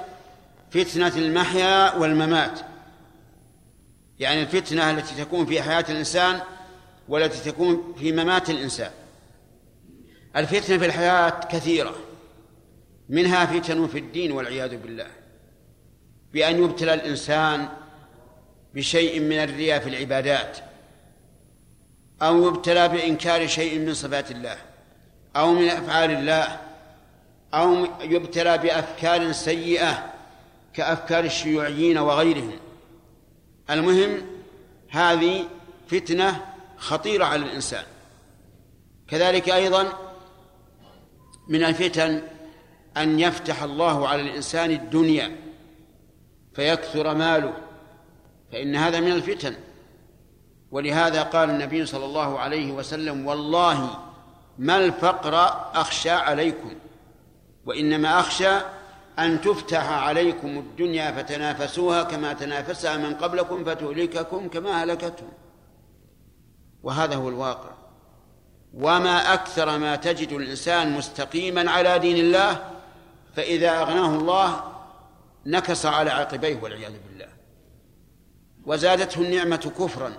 فتنة المحيا والممات. يعني الفتنة التي تكون في حياة الإنسان والتي تكون في ممات الإنسان. الفتنة في الحياة كثيرة. منها فتن في الدين والعياذ بالله. بأن يبتلى الإنسان بشيء من الرياء في العبادات أو يبتلى بإنكار شيء من صفات الله. أو من أفعال الله أو يبتلى بأفكار سيئة كأفكار الشيوعيين وغيرهم. المهم هذه فتنة خطيرة على الإنسان. كذلك أيضا من الفتن أن يفتح الله على الإنسان الدنيا فيكثر ماله فإن هذا من الفتن. ولهذا قال النبي صلى الله عليه وسلم والله ما الفقر أخشى عليكم؟ وإنما أخشى أن تفتح عليكم الدنيا فتنافسوها كما تنافسها من قبلكم فتهلككم كما هلكتهم وهذا هو الواقع. وما أكثر ما تجد الإنسان مستقيما على دين الله فإذا أغناه الله نكص على عقبيه والعياذ بالله. وزادته النعمة كفرا.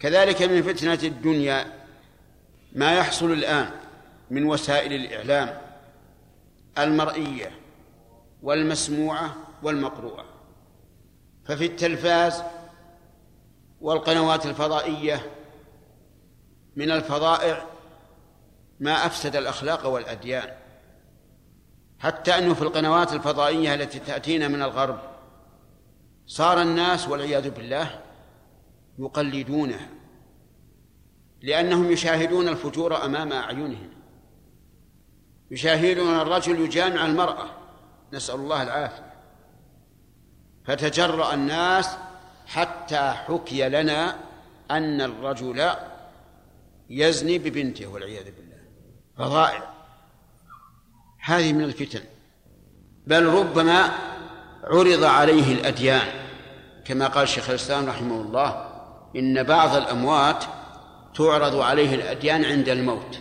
كذلك من فتنة الدنيا ما يحصل الآن من وسائل الإعلام المرئية والمسموعة والمقروءة. ففي التلفاز والقنوات الفضائية من الفظائع ما أفسد الأخلاق والأديان. حتى أنه في القنوات الفضائية التي تأتينا من الغرب صار الناس والعياذ بالله يقلدونها. لأنهم يشاهدون الفجور أمام أعينهم. يشاهدون الرجل يجامع المرأة. نسأل الله العافية. فتجرأ الناس حتى حكي لنا أن الرجل يزني ببنته والعياذ بالله. فضائع هذه من الفتن. بل ربما عرض عليه الأديان. كما قال شيخ الإسلام رحمه الله إن بعض الأموات تعرض عليه الأديان عند الموت.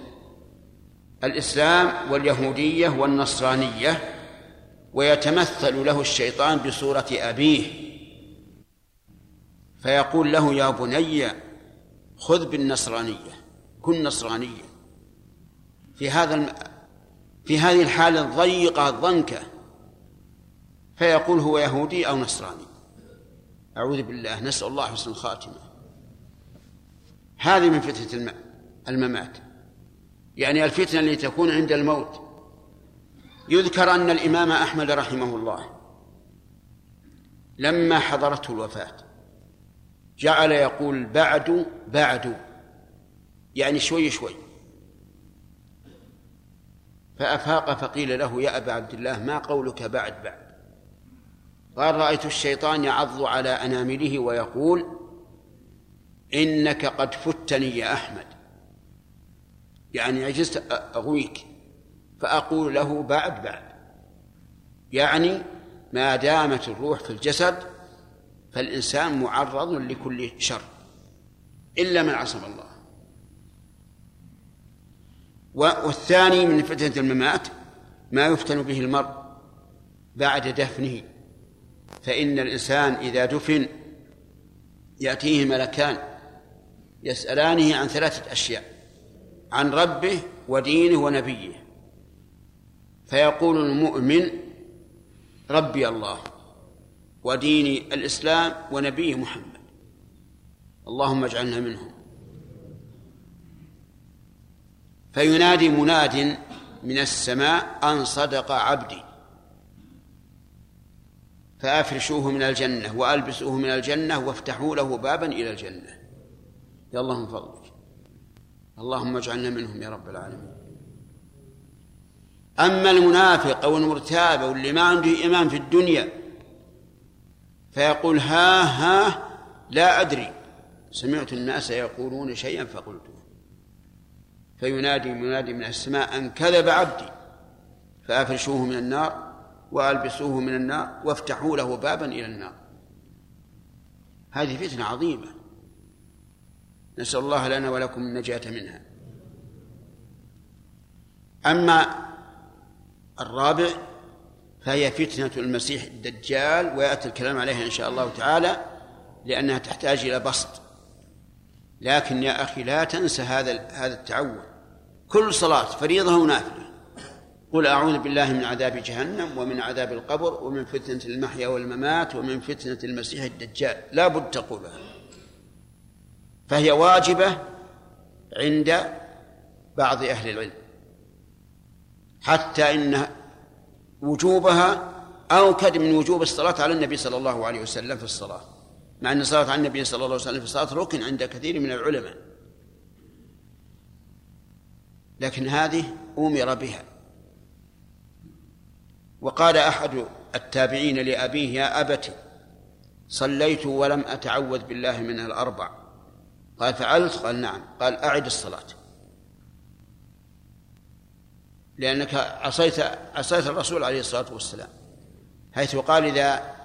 الإسلام واليهودية والنصرانية ويتمثل له الشيطان بصورة أبيه. فيقول له يا بني خذ بالنصرانية كن نصرانيا في هذا الم... في هذه الحالة الضيقة الضنكة فيقول هو يهودي أو نصراني. أعوذ بالله نسأل الله حسن الخاتمة. هذه من فتنة الممات. يعني الفتنة التي تكون عند الموت. يذكر أن الإمام أحمد رحمه الله لما حضرته الوفاة جعل يقول بعد بعد. يعني شوي شوي. فأفاق فقيل له يا أبا عبد الله ما قولك بعد بعد؟ قال رأيت الشيطان يعض على أنامله ويقول إنك قد فتني يا أحمد. يعني عجزت أغويك. فأقول له بعد بعد. يعني ما دامت الروح في الجسد فالإنسان معرض لكل شر. إلا من عصم الله. والثاني من فتنة الممات ما يفتن به المرء بعد دفنه. فإن الإنسان إذا دفن يأتيه ملكان. يسألانه عن ثلاثة أشياء عن ربه ودينه ونبيه. فيقول المؤمن ربي الله وديني الإسلام ونبيه محمد. اللهم اجعلنا منهم. فينادي مناد من السماء أن صدق عبدي. فأفرشوه من الجنة وألبسوه من الجنة وافتحوا له بابا إلى الجنة. يا الله من فضلك. اللهم اجعلنا منهم يا رب العالمين. أما المنافق أو المرتاب أو اللي ما عنده إيمان في الدنيا فيقول ها ها لا أدري. سمعت الناس يقولون شيئا فقلته فينادي منادي من السماء أن كذب عبدي. فأفرشوه من النار وألبسوه من النار وافتحوا له بابا إلى النار. هذه فتنة عظيمة. نسأل الله لنا ولكم النجاة منها. أما الرابع فهي فتنة المسيح الدجال ويأتي الكلام عليها إن شاء الله تعالى لأنها تحتاج إلى بسط. لكن يا أخي لا تنسى هذا هذا التعود. كل صلاة فريضة ونافلة قل أعوذ بالله من عذاب جهنم ومن عذاب القبر ومن فتنة المحيا والممات ومن فتنة المسيح الدجال. لا بد تقولها. فهي واجبة عند بعض أهل العلم. حتى إن وجوبها أوكد من وجوب الصلاة على النبي صلى الله عليه وسلم في الصلاة. مع أن الصلاة على النبي صلى الله عليه وسلم في الصلاة ركن عند كثير من العلماء. لكن هذه أمر بها. وقال أحد التابعين لأبيه يا أبت صليت ولم أتعوذ بالله من الأربع. قال فعلت؟ قال نعم. قال أعد الصلاة. لأنك عصيت عصيت الرسول عليه الصلاة والسلام. حيث قال إذا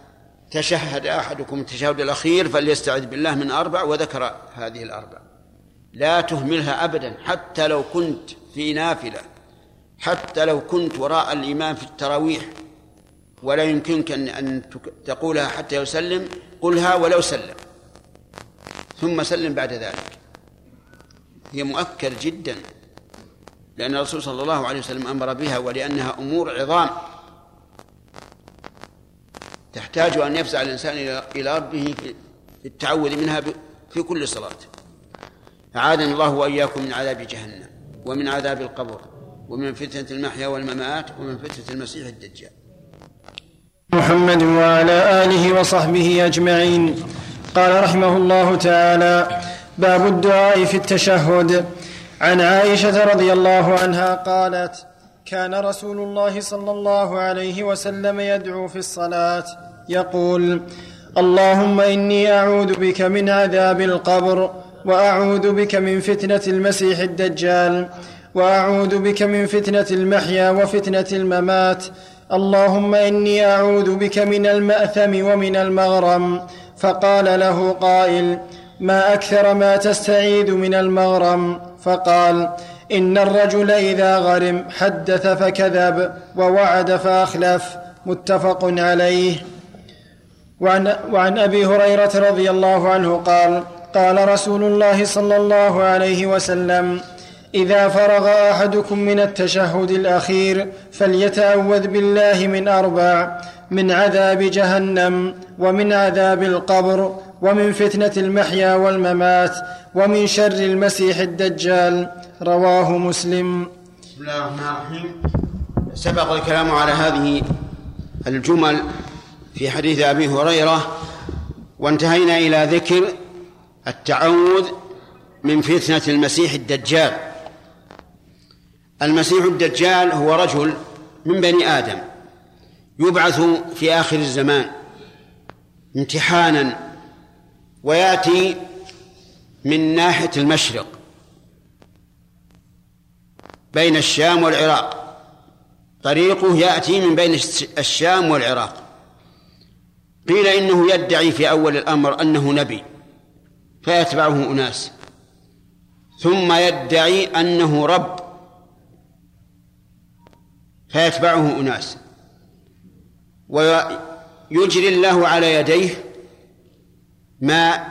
تشهد أحدكم التشهد الأخير فليستعذ بالله من أربع وذكر هذه الأربع. لا تهملها أبدا حتى لو كنت في نافلة حتى لو كنت وراء الإمام في التراويح. ولا يمكنك أن تقولها حتى يسلم. قلها ولو سلم. ثم سلم بعد ذلك. هي مؤكد جدا لأن الرسول صلى الله عليه وسلم أمر بها ولأنها أمور عظام. تحتاج أن يفزع الإنسان إلى ربه في التعوذ منها في كل صلاة. أعاذنا الله وإياكم من عذاب جهنم ومن عذاب القبر ومن فتنة المحيا والممات ومن فتنة المسيح الدجال. محمد وعلى آله وصحبه أجمعين. قال رحمه الله تعالى باب الدعاء في التشهد. عن عائشة رضي الله عنها قالت كان رسول الله صلى الله عليه وسلم يدعو في الصلاة يقول اللهم إني أعوذ بك من عذاب القبر وأعوذ بك من فتنة المسيح الدجال وأعوذ بك من فتنة المحيا وفتنة الممات. اللهم إني أعوذ بك من المأثم ومن المغرم. فقال له قائل ما أكثر ما تستعيذ من المغرم؟ فقال إن الرجل إذا غرم حدث فكذب ووعد فأخلف. متفق عليه. وعن, وعن أبي هريرة رضي الله عنه قال قال رسول الله صلى الله عليه وسلم إذا فرغ أحدكم من التشهد الأخير فليتأوذ بالله من أربع من عذاب جهنم ومن عذاب القبر ومن فتنة المحيا والممات ومن شر المسيح الدجال. رواه مسلم. بسم الله الرحمن الرحيم. سبق الكلام على هذه الجمل في حديث أبي هريرة وانتهينا إلى ذكر التعوذ من فتنة المسيح الدجال. المسيح الدجال هو رجل من بني آدم يبعث في آخر الزمان امتحانا ويأتي من ناحية المشرق بين الشام والعراق. طريقه يأتي من بين الشام والعراق. قيل إنه يدعي في أول الأمر أنه نبي فيتبعه أناس. ثم يدعي أنه رب فيتبعه أناس. ويجري الله على يديه ما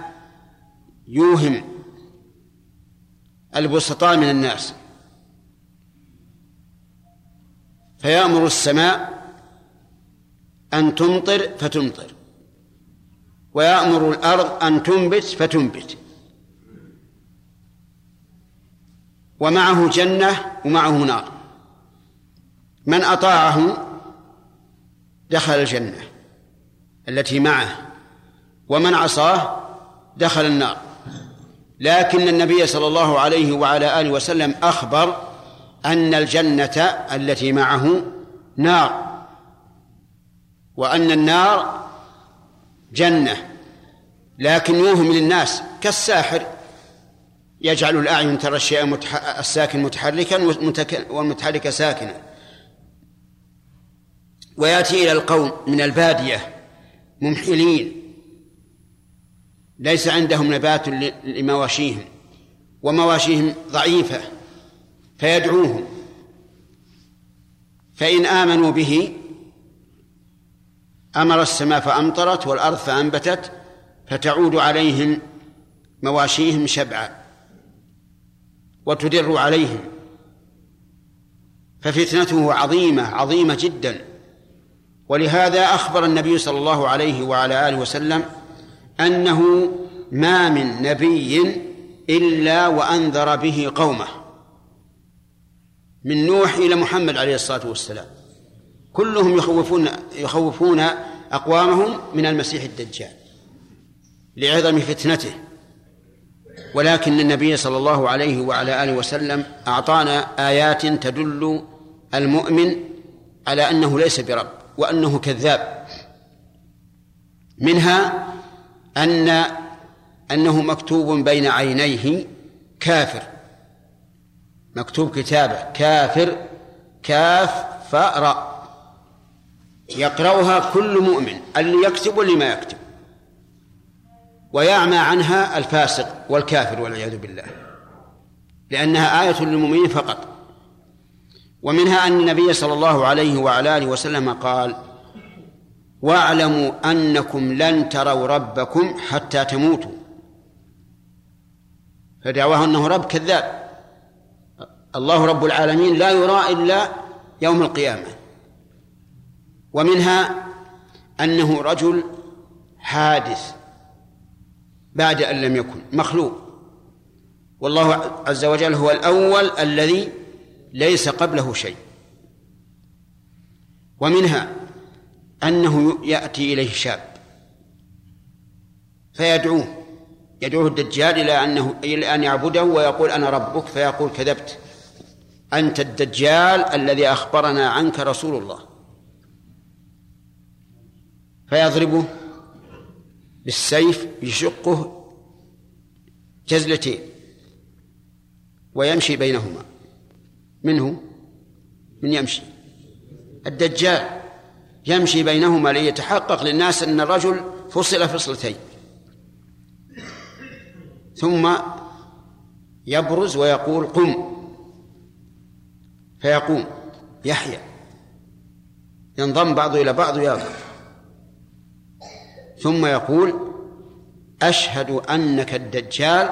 يوهم البسطاء من الناس. فيأمر السماء أن تمطر فتمطر ويأمر الأرض أن تنبت فتنبت. ومعه جنة ومعه نار. من أطاعه دخل الجنة التي معه ومن عصاه دخل النار. لكن النبي صلى الله عليه وعلى آله وسلم أخبر أن الجنة التي معه نار وأن النار جنة. لكن يوهم للناس كالساحر يجعل الأعين ترى الشيء الساكن متحركا والمتحرك ساكنا ويأتي إلى القوم من البادية ممحلين ليس عندهم نبات لمواشيهم ومواشيهم ضعيفة فيدعوهم. فإن آمنوا به أمر السماء فأمطرت والأرض فأنبتت فتعود عليهم مواشيهم شبعا وتدر عليهم. ففتنته عظيمة عظيمة جدا. ولهذا أخبر النبي صلى الله عليه وعلى آله وسلم أنه ما من نبي إلا وأنذر به قومه. من نوح إلى محمد عليه الصلاة والسلام. كلهم يخوفون يخوفون أقوامهم من المسيح الدجال لعظم فتنته. ولكن النبي صلى الله عليه وعلى آله وسلم أعطانا آيات تدل المؤمن على أنه ليس برب. وأنه كذاب. منها أن أنه مكتوب بين عينيه كافر. مكتوب كتابه كافر كاف فاء يقرأها كل مؤمن اللي يكتب واللي ما يكتب. ويعمى عنها الفاسق والكافر والعياذ بالله. لأنها آية للمؤمنين فقط. ومنها أن النبي صلى الله عليه وعلى آله وسلم قال واعلموا أنكم لن تروا ربكم حتى تموتوا. فدعواه أنه رب كذاب. الله رب العالمين لا يرى إلا يوم القيامة. ومنها أنه رجل حادث بعد أن لم يكن مخلوق. والله عز وجل هو الأول الذي ليس قبله شيء. ومنها أنه يأتي إليه شاب فيدعوه يدعوه الدجال إلى أنه إلى أن يعبده ويقول أنا ربك فيقول كذبت. أنت الدجال الذي أخبرنا عنك رسول الله. فيضربه بالسيف يشقه جزلتين ويمشي بينهما. منه من يمشي. الدجال يمشي بينهما ليتحقق للناس أن الرجل فصل فصلتين. ثم يبرز ويقول قم. فيقوم. يحيى. ينضم بعضه إلى بعض ويقف ثم يقول أشهد أنك الدجال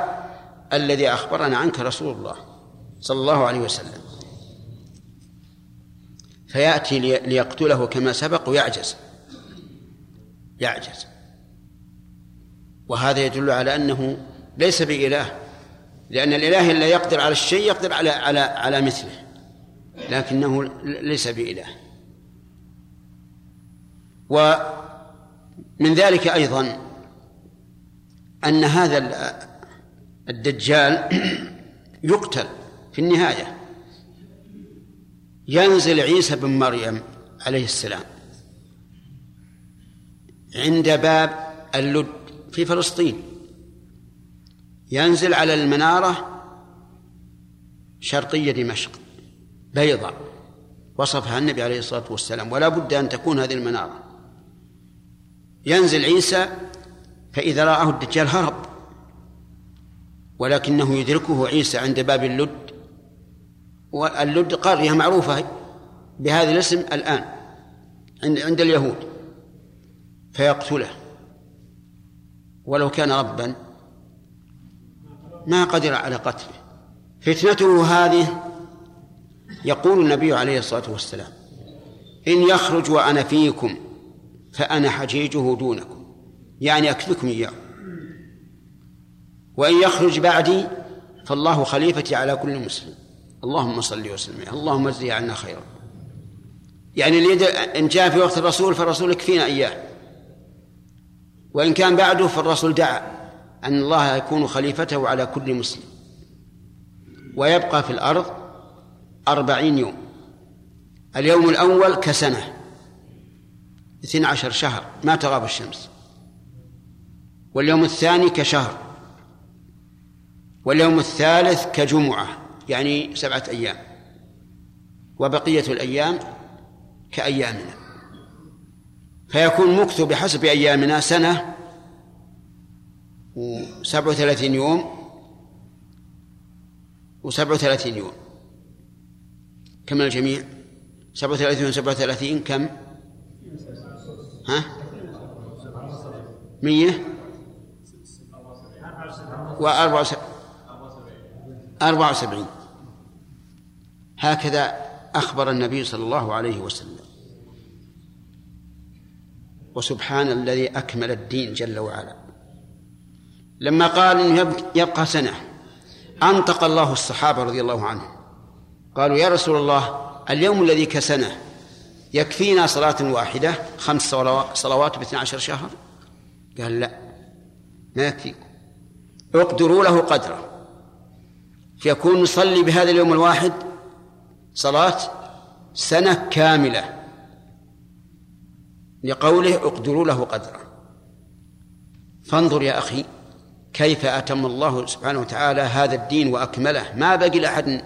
الذي أخبرنا عنك رسول الله صلى الله عليه وسلم. فيأتي ليقتله كما سبق ويعجز. يعجز. وهذا يدل على أنه ليس بإله لأن الإله إلا يقدر على الشيء يقدر على على على مثله لكنه ليس بإله. و من ذلك أيضا أن هذا الدجال يقتل في النهاية. ينزل عيسى بن مريم عليه السلام عند باب اللد في فلسطين. ينزل على المنارة شرقية دمشق بيضاء وصفها النبي عليه الصلاة والسلام ولا بد أن تكون هذه المنارة. ينزل عيسى فإذا رآه الدجال هرب ولكنه يدركه عيسى عند باب اللد واللد قرية معروفة بهذا الاسم الآن عند اليهود فيقتله. ولو كان ربا ما قدر على قتله. فتنته هذه يقول النبي عليه الصلاة والسلام إن يخرج وأنا فيكم فأنا حجيجه دونكم. يعني أكفكم إياه. وإن يخرج بعدي فالله خليفتي على كل مسلم. اللهم صل وسلم. اللهم اجزي عنا خيرا. يعني اليد إن جاء في وقت الرسول فالرسول يكفينا إياه. وإن كان بعده فالرسول دعا أن الله يكون خليفته على كل مسلم. ويبقى في الأرض أربعين يوم. اليوم الأول كسنة. اثنى عشر شهر. ما تغاب الشمس. واليوم الثاني كشهر. واليوم الثالث كجمعة. يعني سبعة أيام. وبقية الأيام كأيامنا. فيكون مكث بحسب أيامنا سنة وسبع وثلاثين يوم وسبع وثلاثين يوم. كم الجميع؟ سبع وثلاثين وسبع وثلاثين كم؟ ها؟ مية؟ وأربعة أربعة وسبعين. هكذا أخبر النبي صلى الله عليه وسلم. وسبحان الذي أكمل الدين جل وعلا. لما قال إنه يبقى سنة أنطق الله الصحابة رضي الله عنهم. قالوا يا رسول الله اليوم الذي كسنة يكفينا صلاة واحدة خمس صلوات باثنى عشر شهر؟ قال لا ما يكفيكم. اقدروا له قدره فيكون نصلي بهذا اليوم الواحد صلاة سنة كاملة. لقوله اقدروا له قدره فانظر يا أخي كيف أتم الله سبحانه وتعالى هذا الدين وأكمله. ما بقي لأحد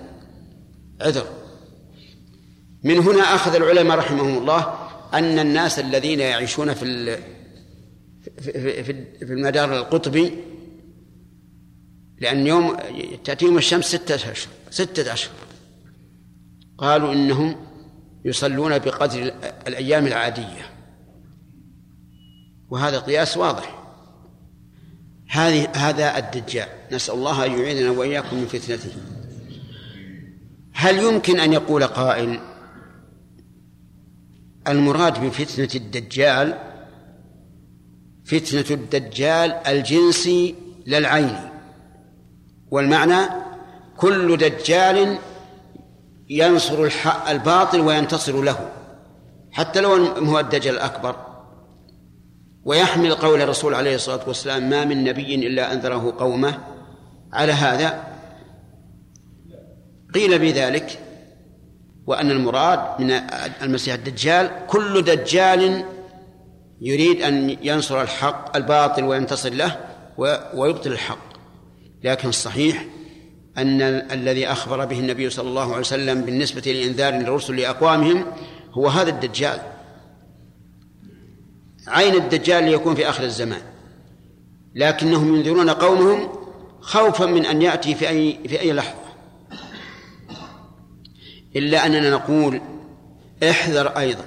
عذر. من هنا أخذ العلماء رحمهم الله أن الناس الذين يعيشون في في المدار القطبي لأن يوم تأتيهم الشمس ستة أشهر ستة أشهر. قالوا إنهم يصلون بقدر الأيام العادية. وهذا قياس واضح. هذه هذا الدجال نسأل الله أن يعيذنا وإياكم من فتنته. هل يمكن أن يقول قائل المراد بفتنة الدجال فتنة الدجال الجنسي للعين؟ والمعنى كل دجال ينصر الحق الباطل وينتصر له حتى لو هو الدجال الأكبر. ويحمل قول الرسول عليه الصلاة والسلام ما من نبي إلا أنذره قومه. على هذا قيل بذلك وأن المراد من المسيح الدجال كل دجال يريد أن ينصر الحق الباطل وينتصر له ويبطل الحق. لكن الصحيح أن الذي أخبر به النبي صلى الله عليه وسلم بالنسبة لإنذار الرسل لأقوامهم هو هذا الدجال. عين الدجال ليكون في آخر الزمان. لكنهم ينذرون قومهم خوفا من أن يأتي في أي في أي لحظة. إلا أننا نقول احذر أيضا.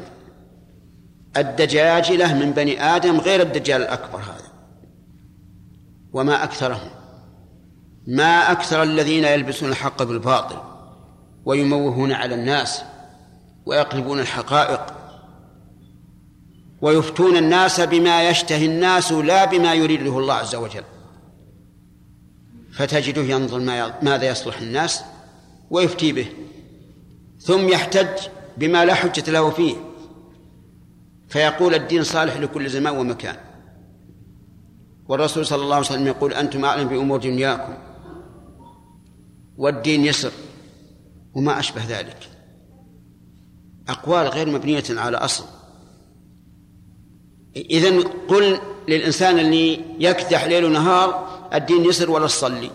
الدجاجلة من بني آدم غير الدجال الأكبر هذا. وما أكثرهم. ما أكثر الذين يلبسون الحق بالباطل ويموهون على الناس ويقلبون الحقائق ويفتون الناس بما يشتهي الناس لا بما يريده الله عز وجل. فتجده ينظر ماذا يصلح الناس ويفتي به ثم يحتج بما لا حجة له فيه. فيقول الدين صالح لكل زمان ومكان. والرسول صلى الله عليه وسلم يقول أنتم أعلم بأمور دنياكم. والدين يسر وما أشبه ذلك. أقوال غير مبنية على أصل. إذن قل للإنسان اللي يكدح ليل ونهار الدين يسر ولا تصلي؟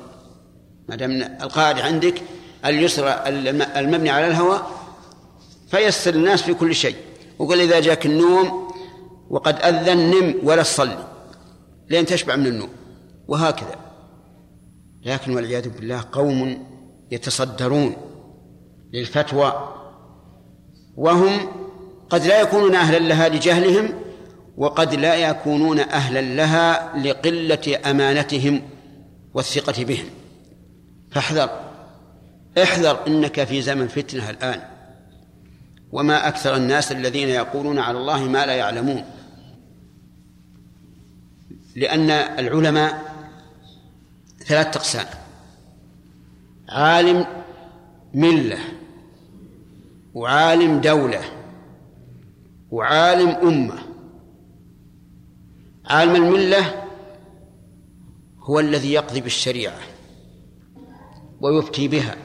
ما دام القاعدة عندك اليسر المبني على الهوى فيسر الناس في كل شيء. وقل إذا جاك النوم وقد أذن نم ولا تصلي لين تشبع من النوم وهكذا. لكن والعياذ بالله قوم يتصدرون للفتوى وهم قد لا يكونون أهلا لها لجهلهم وقد لا يكونون أهلا لها لقلة أمانتهم والثقة بهم. فاحذر احذر إنك في زمن فتنة الآن. وما أكثر الناس الذين يقولون على الله ما لا يعلمون. لأن العلماء ثلاث أقسام. عالم ملة وعالم دولة وعالم أمة. عالم الملة هو الذي يقضي بالشريعة ويفتي بها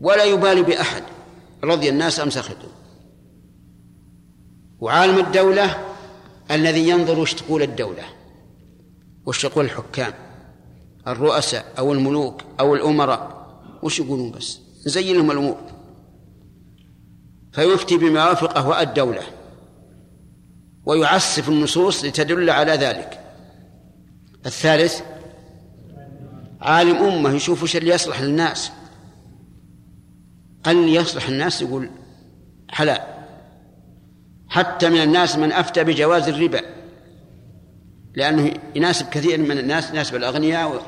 ولا يبالي بأحد رضي الناس أم سخطوا. وعالم الدولة الذي ينظر وش تقول الدولة وش تقول الحكام الرؤساء أو الملوك أو الأمراء. وش يقولون بس؟ نزين لهم الأمور. فيفتي بما وافق أهواء الدولة ويعسف النصوص لتدل على ذلك. الثالث عالم أمة يشوف وش اللي يصلح للناس. اللي يصلح الناس يقول حلال. حتى من الناس من أفتى بجواز الربا. لأنه يناسب كثير من الناس يناسب الأغنياء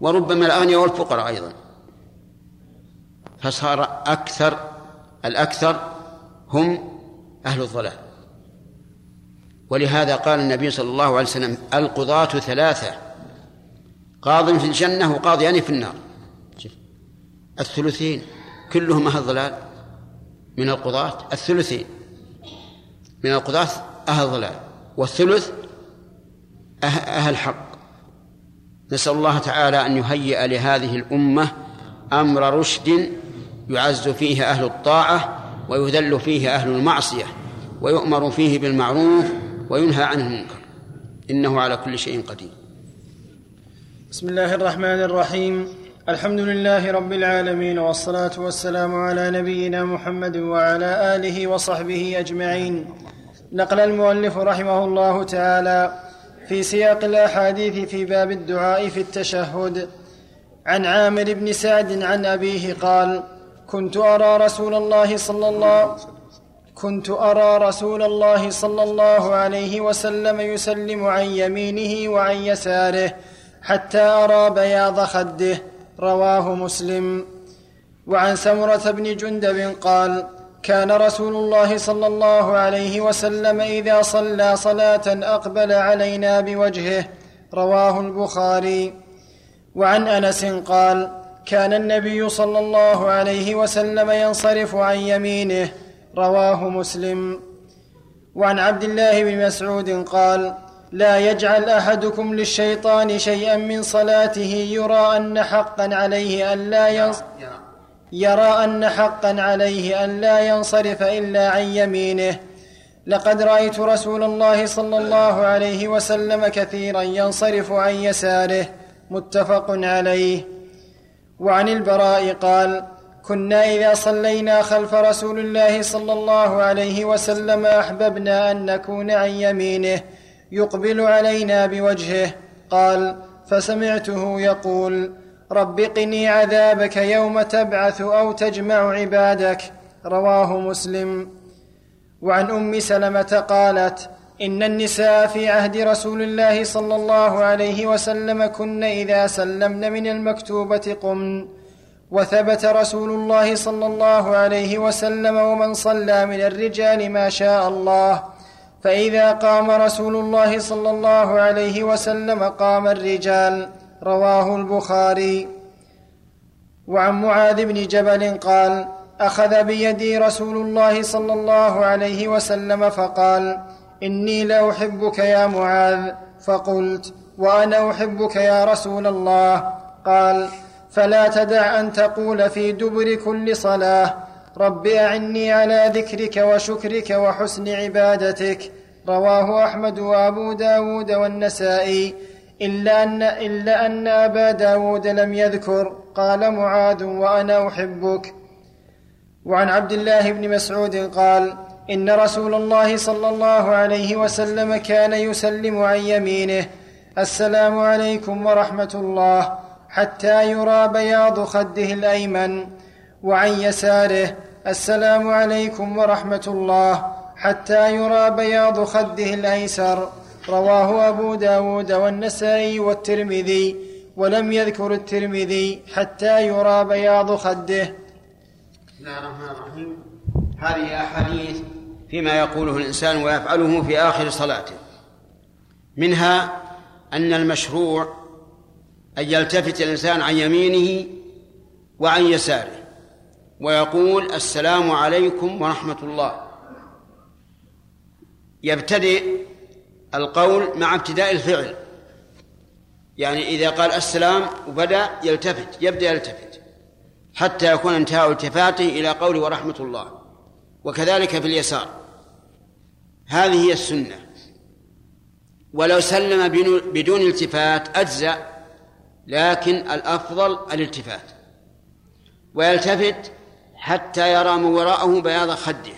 وربما الأغنياء والفقراء أيضا. فصار أكثر الأكثر هم أهل الضلال. ولهذا قال النبي صلى الله عليه وسلم القضاة ثلاثة قاض في الجنة وقاضيان في النار. الثلثين كلهم أهل ضلال. من القضاة الثلثين من القضاة أهل ضلال. والثلث أهل حق. نسأل الله تعالى أن يهيئ لهذه الأمة أمر رشد يعز فيه أهل الطاعة ويذل فيه أهل المعصية ويؤمر فيه بالمعروف وينهى عن المنكر. إنه على كل شيء قدير. بسم الله الرحمن الرحيم. الحمد لله رب العالمين والصلاة والسلام على نبينا محمد وعلى آله وصحبه أجمعين. نقل المؤلف رحمه الله تعالى في سياق الأحاديث في باب الدعاء في التشهد. عن عامر بن سعد عن أبيه قال كنت أرى رسول الله صلى الله كنت أرى رسول الله صلى الله عليه وسلم يسلم عن يمينه وعن يساره حتى أرى بياض خده. رواه مسلم. وعن سمرة بن جندب قال كان رسول الله صلى الله عليه وسلم إذا صلى صلاة أقبل علينا بوجهه. رواه البخاري. وعن أنس قال كان النبي صلى الله عليه وسلم ينصرف عن يمينه رواه مسلم. وعن عبد الله بن مسعود قال لا يجعل أحدكم للشيطان شيئا من صلاته يرى أن حقا عليه أن لا ينص يرى أن حقا عليه أن لا ينصرف إلا عن يمينه. لقد رأيت رسول الله صلى الله عليه وسلم كثيرا ينصرف عن يساره. متفق عليه. وعن البراء قال كنا إذا صلينا خلف رسول الله صلى الله عليه وسلم أحببنا أن نكون عن يمينه يقبل علينا بوجهه. قال فسمعته يقول رب قني عذابك يوم تبعث أو تجمع عبادك. رواه مسلم. وعن أم سلمة قالت إن النساء في عهد رسول الله صلى الله عليه وسلم كن إذا سلمن من المكتوبة قمن وثبت رسول الله صلى الله عليه وسلم ومن صلى من الرجال ما شاء الله. فإذا قام رسول الله صلى الله عليه وسلم قام الرجال. رواه البخاري. وعن معاذ بن جبل قال أخذ بيدي رسول الله صلى الله عليه وسلم فقال إني لأحبك يا معاذ. فقلت وأنا أحبك يا رسول الله. قال فلا تدع أن تقول في دبر كل صلاة. رب أعني على ذكرك وشكرك وحسن عبادتك. رواه أحمد وأبو داود والنسائي. إلا أن, إلا أن أبا داود لم يذكر. قال معاذ وأنا أحبك. وعن عبد الله بن مسعود قال إن رسول الله صلى الله عليه وسلم كان يسلم عن يمينه. السلام عليكم ورحمة الله. حتى يرى بياض خده الأيمن وعن يساره. السلام عليكم ورحمة الله. حتى يرى بياض خده الأيسر. رواه أبو داود والنسائي والترمذي ولم يذكر الترمذي حتى يرى بياض خده. بسم الله الرحمن الرحيم. هذه أحاديث فيما يقوله الإنسان ويفعله في آخر صلاته. منها أن المشروع أن يلتفت الإنسان عن يمينه وعن يساره ويقول السلام عليكم ورحمة الله. يبتدئ القول مع ابتداء الفعل. يعني إذا قال السلام وبدأ يلتفت يبدأ يلتفت حتى يكون انتهاء التفاته إلى قوله ورحمة الله وكذلك في اليسار. هذه هي السنة. ولو سلم بدون التفات أجزأ لكن الأفضل الالتفات. ويلتفت حتى يرى من وراءه بياض خده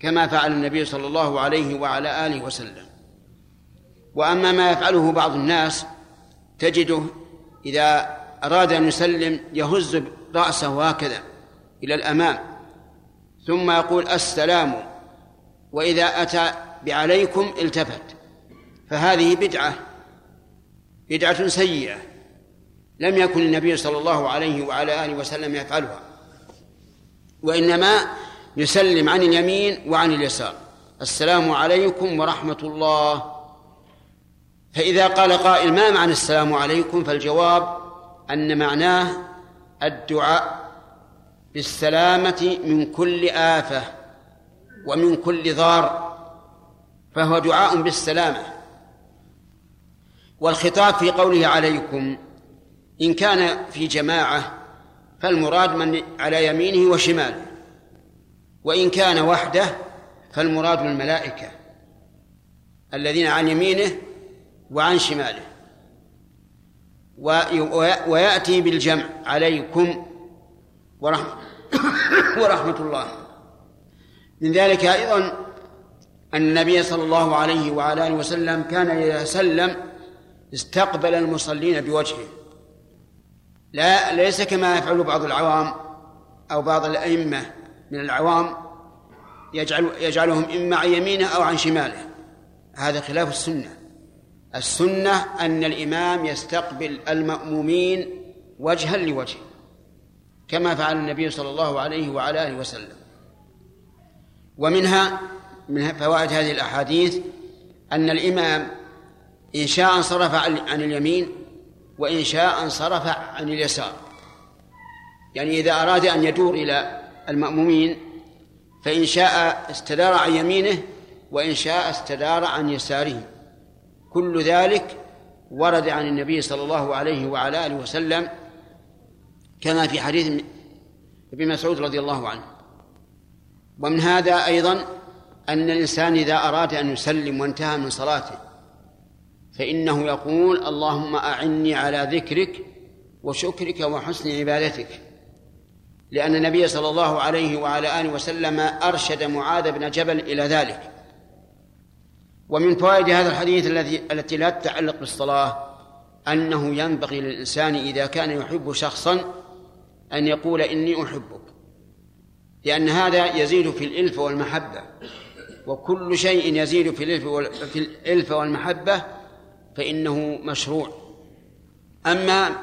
كما فعل النبي صلى الله عليه وعلى آله وسلم. وأما ما يفعله بعض الناس تجده إذا أراد أن يسلم يهز رأسه هكذا إلى الأمام ثم يقول السلام وإذا أتى بعليكم التفت فهذه بدعة بدعة سيئة لم يكن النبي صلى الله عليه وعلى آله وسلم يفعلها وإنما يسلم عن اليمين وعن اليسار. السلام عليكم ورحمة الله. فإذا قال قائل ما معنى السلام عليكم؟ فالجواب أن معناه الدعاء بالسلامة من كل آفة. ومن كل ضار فهو دعاء بالسلامة. والخطاب في قوله عليكم إن كان في جماعة فالمراد من على يمينه وشماله. وإن كان وحده فالمراد الملائكة الذين عن يمينه وعن شماله. ويأتي بالجمع عليكم ورحمة, ورحمة الله. من ذلك أيضا أن النبي صلى الله عليه وعلى آله وسلم كان إذا سلم استقبل المصلين بوجهه. لا ليس كما يفعل بعض العوام أو بعض الأئمة من العوام يجعل يجعلهم إما عن يمينه أو عن شماله. هذا خلاف السنة. السنة أن الإمام يستقبل المأمومين وجها لوجه كما فعل النبي صلى الله عليه وعلى آله وسلم. ومنها من فوائد هذه الأحاديث أن الإمام إن شاء انصرف عن اليمين وإن شاء انصرف عن اليسار. يعني إذا أراد أن يدور إلى المأمومين فإن شاء استدار عن يمينه وإن شاء استدار عن يساره. كل ذلك ورد عن النبي صلى الله عليه وعلى آله وسلم كما في حديث ابن مسعود رضي الله عنه. ومن هذا أيضا أن الإنسان إذا أراد أن يسلم وانتهى من صلاته فإنه يقول اللهم أعني على ذكرك وشكرك وحسن عبادتك. لأن النبي صلى الله عليه وعلى آله وسلم أرشد معاذ بن جبل إلى ذلك. ومن فوائد هذا الحديث الذي التي لا تتعلق بالصلاة أنه ينبغي للإنسان إذا كان يحب شخصا أن يقول إني أحبك. لأن هذا يزيد في الإلف والمحبة. وكل شيء يزيد في الإلف في الإلف والمحبة فإنه مشروع. أما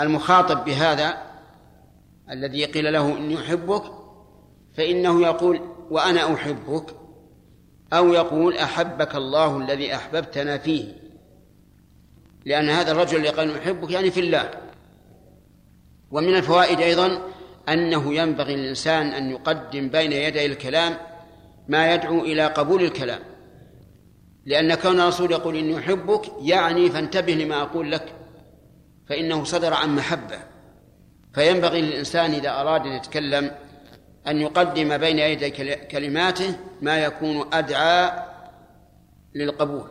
المخاطب بهذا الذي قيل له إني أحبك فإنه يقول وأنا أحبك أو يقول أحبك الله الذي أحببتنا فيه. لأن هذا الرجل اللي قال أحبك يعني في الله. ومن الفوائد أيضا أنه ينبغي للإنسان أن يقدم بين يدي الكلام ما يدعو إلى قبول الكلام. لأن كون الرسول يقول إني أحبك يعني فانتبه لما أقول لك فإنه صدر عن محبة. فينبغي للإنسان إذا أراد أن يتكلم أن يقدم بين يدي كلماته ما يكون أدعى للقبول.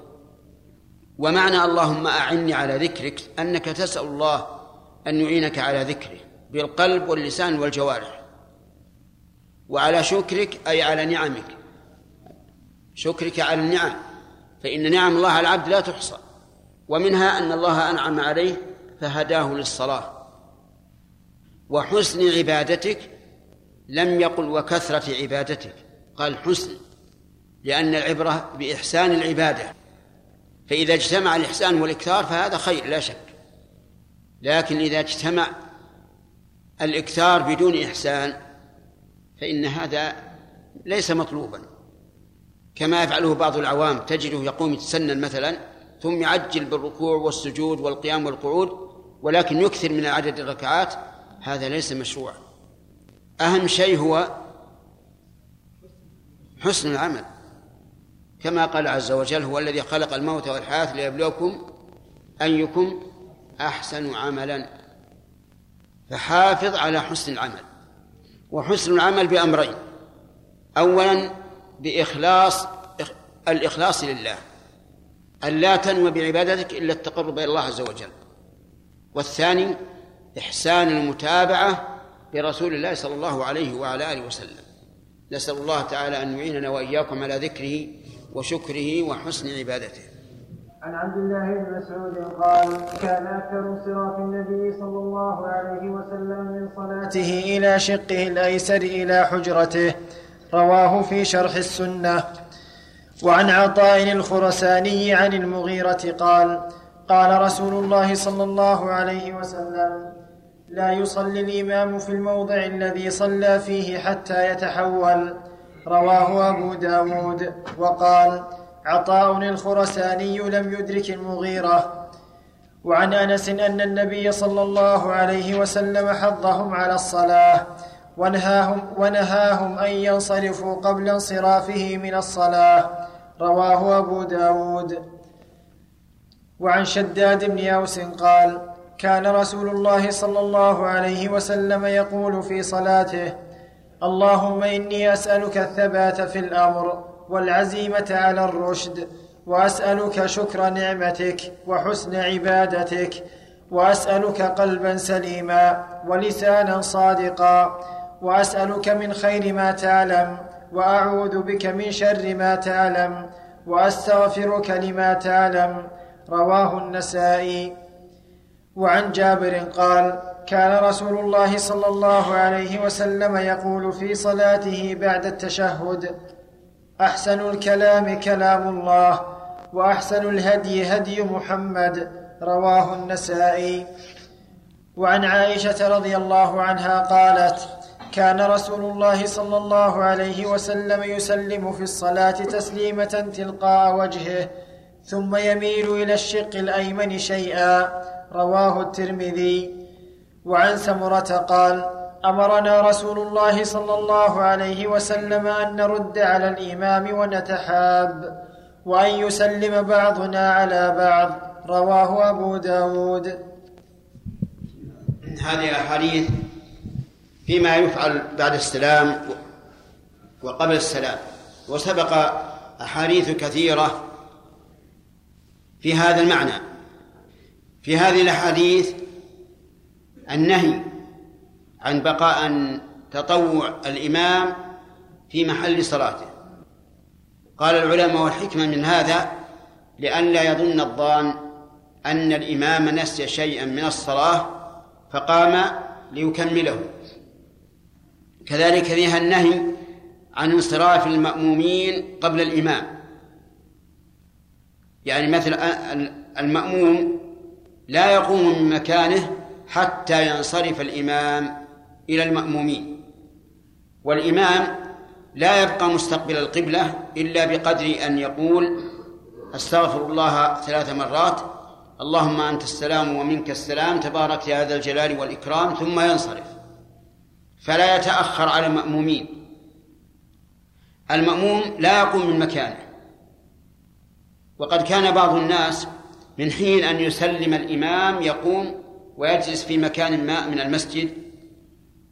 ومعنى اللهم أعني على ذكرك أنك تسأل الله أن يعينك على ذكره. بالقلب واللسان والجوارح. وعلى شكرك أي على نعمك. شكرك على النعم. فإن نعم الله على العبد لا تحصى. ومنها أن الله أنعم عليه فهداه للصلاة. وحسن عبادتك لم يقل وكثرة عبادتك. قال حسن لأن العبرة بإحسان العبادة. فإذا اجتمع الإحسان والإكثار فهذا خير لا شك. لكن إذا اجتمع الإكثار بدون إحسان فإن هذا ليس مطلوبا. كما يفعله بعض العوام تجده يقوم يتسنن مثلا ثم يعجل بالركوع والسجود والقيام والقعود ولكن يكثر من عدد الركعات هذا ليس مشروعا أهم شيء هو حسن العمل. كما قال عز وجل هو الذي خلق الموت والحياة ليبلوكم أيكم أحسن عملا. فحافظ على حسن العمل. وحسن العمل بأمرين. أولا بإخلاص الإخلاص لله. أن لا تنوي بعبادتك إلا التقرب إلى الله عز وجل. والثاني إحسان المتابعة برسول الله صلى الله عليه وعلى آله وسلم. نسأل الله تعالى أن يعيننا وإياكم على ذكره وشكره وحسن عبادته. عن عبد الله بن مسعود قال كان أكثر انصراف النبي صلى الله عليه وسلم من صلاته إلى شقه الأيسر إلى حجرته. رواه في شرح السنة. وعن عطاء الخرساني عن المغيرة قال قال رسول الله صلى الله عليه وسلم لا يصلي الإمام في الموضع الذي صلى فيه حتى يتحول. رواه أبو داود. وقال عطاء الخرساني لم يدرك المغيرة. وعن أنس أن النبي صلى الله عليه وسلم حضهم على الصلاة ونهاهم, ونهاهم أن ينصرفوا قبل انصرافه من الصلاة. رواه أبو داود. وعن شداد بن أوس قال كان رسول الله صلى الله عليه وسلم يقول في صلاته اللهم إني أسألك الثبات في الأمر. والعزيمة على الرشد وأسألك شكر نعمتك وحسن عبادتك وأسألك قلبا سليما ولسانا صادقا وأسألك من خير ما تعلم وأعوذ بك من شر ما تعلم وأستغفرك لما تعلم رواه النسائي. وعن جابر قال كان رسول الله صلى الله عليه وسلم يقول في صلاته بعد التشهد أحسن الكلام كلام الله وأحسن الهدي هدي محمد رواه النسائي. وعن عائشة رضي الله عنها قالت كان رسول الله صلى الله عليه وسلم يسلم في الصلاة تسليمة تلقاء وجهه ثم يميل إلى الشق الأيمن شيئا رواه الترمذي. وعن سمرة قال أمرنا رسول الله صلى الله عليه وسلم أن نرد على الإمام ونتحاب وأن يسلم بعضنا على بعض. رواه أبو داود. هذه أحاديث فيما يفعل بعد السلام وقبل السلام. وسبق أحاديث كثيرة في هذا المعنى. في هذه الأحاديث النهي عن بقاء تطوع الإمام في محل صلاته. قال العلماء والحكمة من هذا لئلا يظن الظان أن الإمام نسي شيئا من الصلاة فقام ليكمله. كذلك فيها النهي عن انصراف المأمومين قبل الإمام. يعني مثل المأموم لا يقوم من مكانه حتى ينصرف الإمام إلى المأمومين. والإمام لا يبقى مستقبل القبلة إلا بقدر أن يقول أستغفر الله ثلاث مرات اللهم أنت السلام ومنك السلام تبارك يا ذا الجلال والإكرام ثم ينصرف. فلا يتأخر على المأمومين. المأموم لا يقوم من مكانه. وقد كان بعض الناس من حين أن يسلم الإمام يقوم ويجلس في مكان ما من المسجد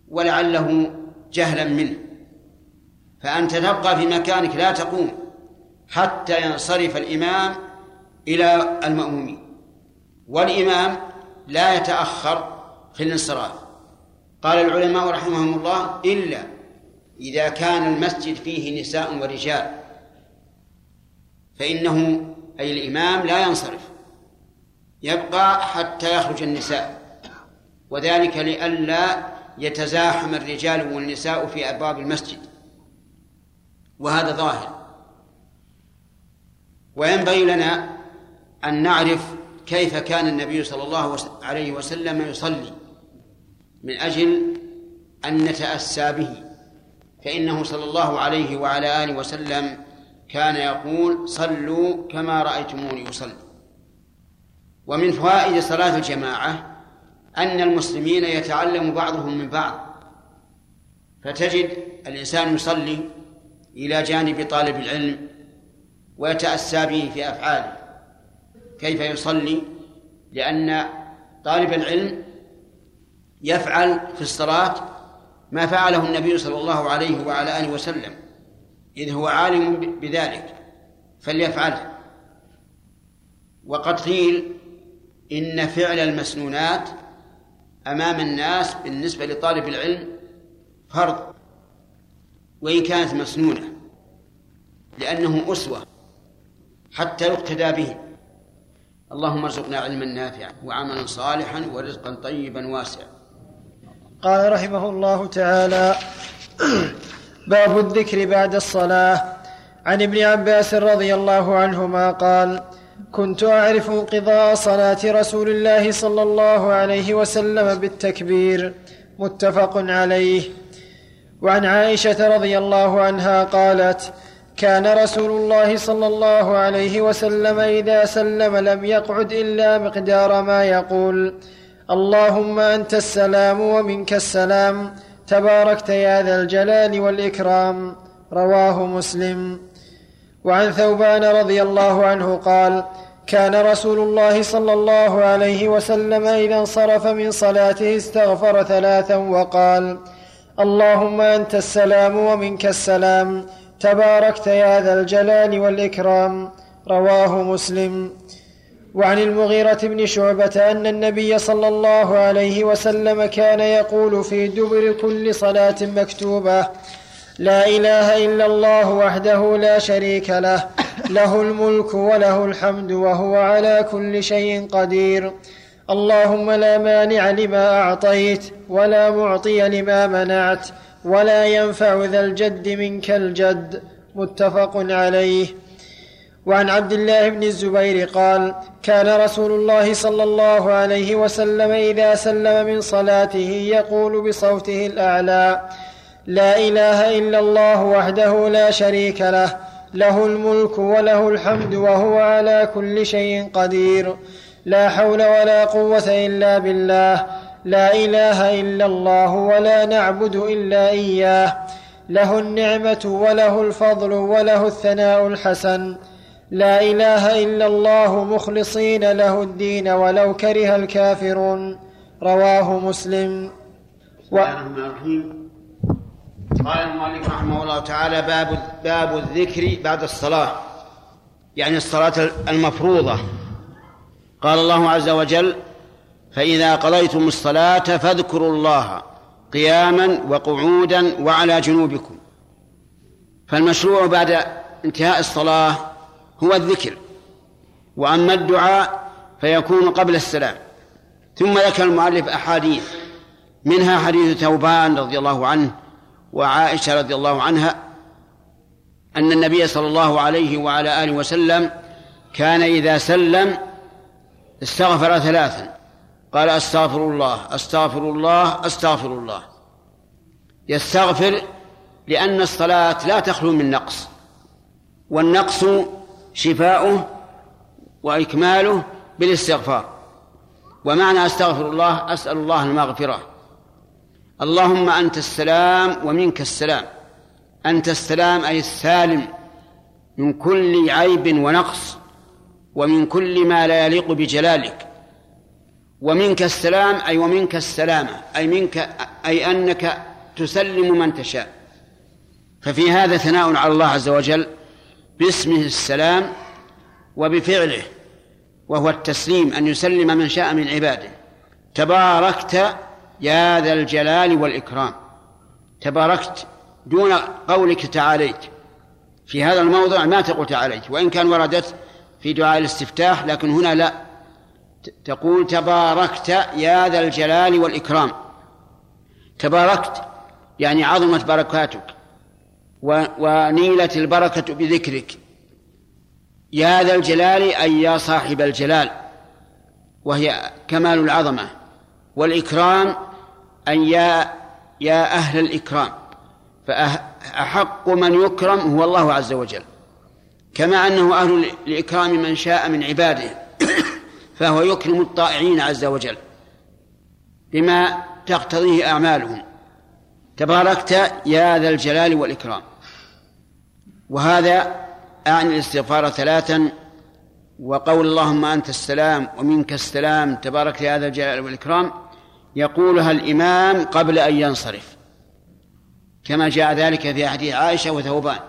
ولعله جهلا منه. فأنت تبقى في مكانك لا تقوم حتى ينصرف الإمام إلى المأمومين. والإمام لا يتأخر في الانصراف. قال العلماء رحمهم الله إلا إذا كان المسجد فيه نساء ورجال فإنه أي الإمام لا ينصرف. يبقى حتى يخرج النساء. وذلك لئلا يتزاحم الرجال والنساء في أبواب المسجد. وهذا ظاهر. وينبغي لنا أن نعرف كيف كان النبي صلى الله عليه وسلم يصلي من أجل أن نتأسى به. فإنه صلى الله عليه وعلى آله وسلم كان يقول صلوا كما رأيتموني أصلي. ومن فوائد صلاة الجماعة أن المسلمين يتعلم بعضهم من بعض. فتجد الإنسان يصلي إلى جانب طالب العلم ويتأسى به في أفعاله. كيف يصلي؟ لأن طالب العلم يفعل في الصلاة ما فعله النبي صلى الله عليه وعلى آله وسلم. إذ هو عالم بذلك فليفعله. وقد قيل إن فعل المسنونات أمام الناس بالنسبة لطالب العلم فرض وإن كانت مسنونة لأنه أسوة حتى يقتدى به. اللهم ارزقنا علما نافعا وعملا صالحا ورزقا طيبا واسعا. قال رحمه الله تعالى باب الذكر بعد الصلاة. عن ابن عباس رضي الله عنهما قال كنت أعرف انقضاء صلاة رسول الله صلى الله عليه وسلم بالتكبير متفق عليه. وعن عائشة رضي الله عنها قالت كان رسول الله صلى الله عليه وسلم إذا سلم لم يقعد إلا مقدار ما يقول اللهم أنت السلام ومنك السلام تباركت يا ذا الجلال والإكرام. رواه مسلم. وعن ثوبان رضي الله عنه قال كان رسول الله صلى الله عليه وسلم إذا انصرف من صلاته استغفر ثلاثا وقال اللهم أنت السلام ومنك السلام تباركت يا ذا الجلال والإكرام. رواه مسلم. وعن المغيرة بن شعبة أن النبي صلى الله عليه وسلم كان يقول في دبر كل صلاة مكتوبة لا إله إلا الله وحده لا شريك له له الملك وله الحمد وهو على كل شيء قدير. اللهم لا مانع لما أعطيت ولا معطي لما منعت ولا ينفع ذا الجد منك الجد. متفق عليه. وعن عبد الله بن الزبير قال كان رسول الله صلى الله عليه وسلم إذا سلم من صلاته يقول بصوته الأعلى لا إله إلا الله وحده لا شريك له. له الملك وله الحمد وهو على كل شيء قدير. لا حول ولا قوة إلا بالله. لا إله إلا الله ولا نعبد إلا إياه. له النعمة وله الفضل وله الثناء الحسن. لا إله إلا الله مخلصين له الدين ولو كره الكافرون. رواه مسلم. و... الرحمن الرحيم. قال المؤلف رحمه الله تعالى باب باب الذكر بعد الصلاة. يعني الصلاة المفروضة. قال الله عز وجل فإذا قضيتم الصلاة فاذكروا الله قياما وقعودا وعلى جنوبكم. فالمشروع بعد انتهاء الصلاة هو الذكر. وأما الدعاء فيكون قبل السلام. ثم ذكر المؤلف أحاديث. منها حديث ثوبان رضي الله عنه وعائشة رضي الله عنها أن النبي صلى الله عليه وعلى آله وسلم كان إذا سلم استغفر ثلاثا. قال أستغفر الله أستغفر الله أستغفر الله. يستغفر لأن الصلاة لا تخلو من نقص والنقص شفاؤه وإكماله بالاستغفار. ومعنى أستغفر الله أسأل الله المغفرة. اللهم أنت السلام ومنك السلام. أنت السلام أي السالم من كل عيب ونقص ومن كل ما لا يليق بجلالك. ومنك السلام أي ومنك السلامة. أي منك أي أنك تسلم من تشاء. ففي هذا ثناء على الله عز وجل باسمه السلام وبفعله وهو التسليم أن يسلم من شاء من عباده. تباركت يا ذا الجلال والإكرام. تباركت دون قولك تعاليت. في هذا الموضع ما تقول تعاليت. وإن كان وردت في دعاء الاستفتاح لكن هنا لا. تقول تباركت يا ذا الجلال والإكرام. تباركت يعني عظمت بركاتك ونيلت البركة بذكرك. يا ذا الجلال أي يا صاحب الجلال. وهي كمال العظمة. والإكرام أي يا يا أهل الإكرام فأحق من يكرم هو الله عز وجل. كما أنه أهل لإكرام من شاء من عباده فهو يكرم الطائعين عز وجل بما تقتضيه أعمالهم. تباركت يا ذا الجلال والإكرام. وهذا أعني الاستغفار ثلاثا وقول اللهم أنت السلام ومنك السلام تبارك يا ذا الجلال والإكرام. يقولها الإمام قبل أن ينصرف؟ كما جاء ذلك في حديث عائشة وثوبان.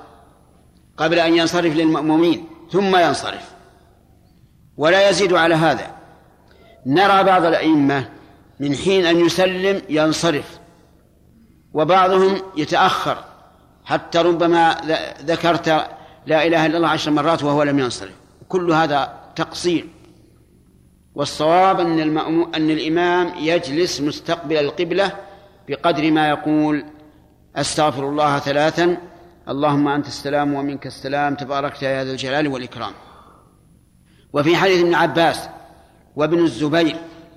قبل أن ينصرف للمأمومين ثم ينصرف. ولا يزيد على هذا. نرى بعض الأئمة من حين أن يسلم ينصرف وبعضهم يتأخر. حتى ربما ذكرت لا إله إلا الله عشر مرات وهو لم ينصرف. كل هذا تقصير. والصواب أن المأمو أن الإمام يجلس مستقبل القبلة بقدر ما يقول أستغفر الله ثلاثا اللهم أنت السلام ومنك السلام تباركت يا ذا الجلال والإكرام. وفي حديث ابن عباس وابن الزبير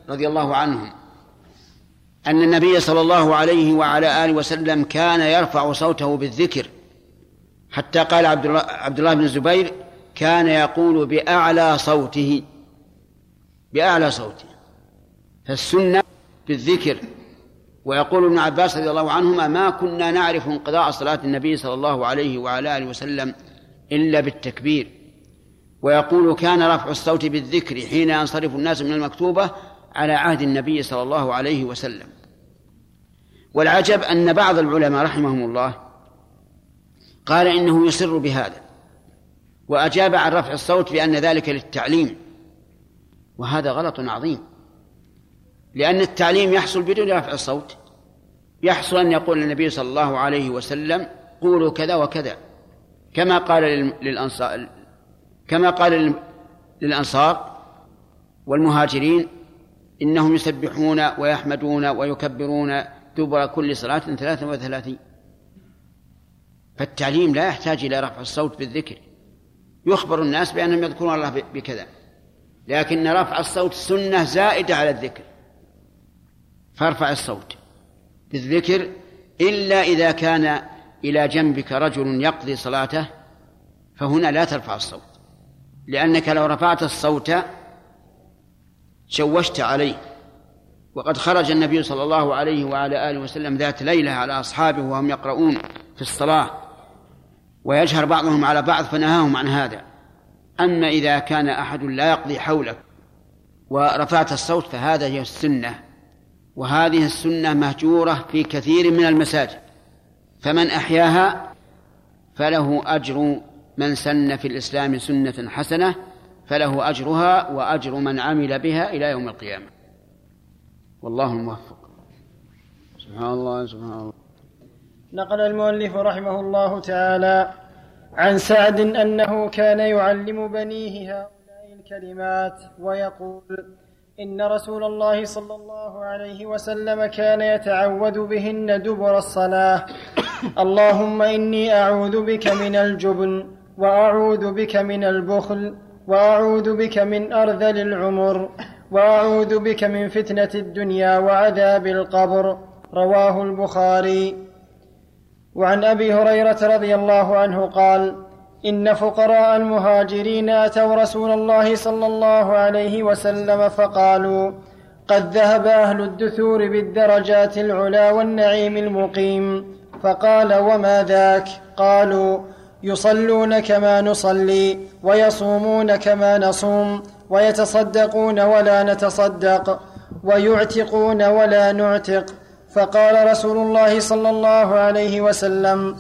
رضي الله عنهم أن النبي صلى الله عليه وعلى آله وسلم كان يرفع صوته بالذكر حتى قال عبد الله, عبد الله بن الزبير كان يقول بأعلى صوته. بأعلى صوته فالسنة بالذكر. ويقول ابن عباس رضي الله عنهما ما كنا نعرف انقضاء صلاة النبي صلى الله عليه وعلى آله وسلم إلا بالتكبير. ويقول كان رفع الصوت بالذكر حين ينصرف الناس من المكتوبة على عهد النبي صلى الله عليه وسلم. والعجب أن بعض العلماء رحمهم الله قال إنه يسر بهذا. وأجاب عن رفع الصوت بأن ذلك للتعليم. وهذا غلط عظيم. لأن التعليم يحصل بدون رفع الصوت. يحصل أن يقول النبي صلى الله عليه وسلم قولوا كذا وكذا. كما قال للأنصار كما قال للأنصار والمهاجرين إنهم يسبحون ويحمدون ويكبرون دبر كل صلاة ثلاثا وثلاثين. فالتعليم لا يحتاج إلى رفع الصوت بالذكر. يخبر الناس بأنهم يذكرون الله بكذا. لكن رفع الصوت سنة زائدة على الذكر. فارفع الصوت. بالذكر إلا إذا كان إلى جنبك رجل يقضي صلاته فهنا لا ترفع الصوت. لأنك لو رفعت الصوت شوشت عليه. وقد خرج النبي صلى الله عليه وعلى آله وسلم ذات ليلة على أصحابه وهم يقرؤون في الصلاة ويجهر بعضهم على بعض فنهاهم عن هذا. أما إذا كان أحد لا يقضي حولك ورفعت الصوت فهذا هي السنة وهذه السنة مهجورة في كثير من المساجد. فمن أحياها فله أجر من سن في الإسلام سنة حسنة فله أجرها وأجر من عمل بها إلى يوم القيامة. والله الموفق. سبحان الله سبحان الله. نقل المؤلف رحمه الله تعالى عن سعد أنه كان يعلم بنيه هؤلاء الكلمات ويقول إن رسول الله صلى الله عليه وسلم كان يتعوذ بهن دبر الصلاة. اللهم إني أعوذ بك من الجبن وأعوذ بك من البخل وأعوذ بك من أرذل العمر وأعوذ بك من فتنة الدنيا وعذاب القبر. رواه البخاري. وعن أبي هريرة رضي الله عنه قال إن فقراء المهاجرين أتوا رسول الله صلى الله عليه وسلم فقالوا قد ذهب أهل الدثور بالدرجات العلى والنعيم المقيم. فقال وما ذاك؟ قالوا يصلون كما نصلي ويصومون كما نصوم ويتصدقون ولا نتصدق ويعتقون ولا نعتق فقال رسول الله صلى الله عليه وسلم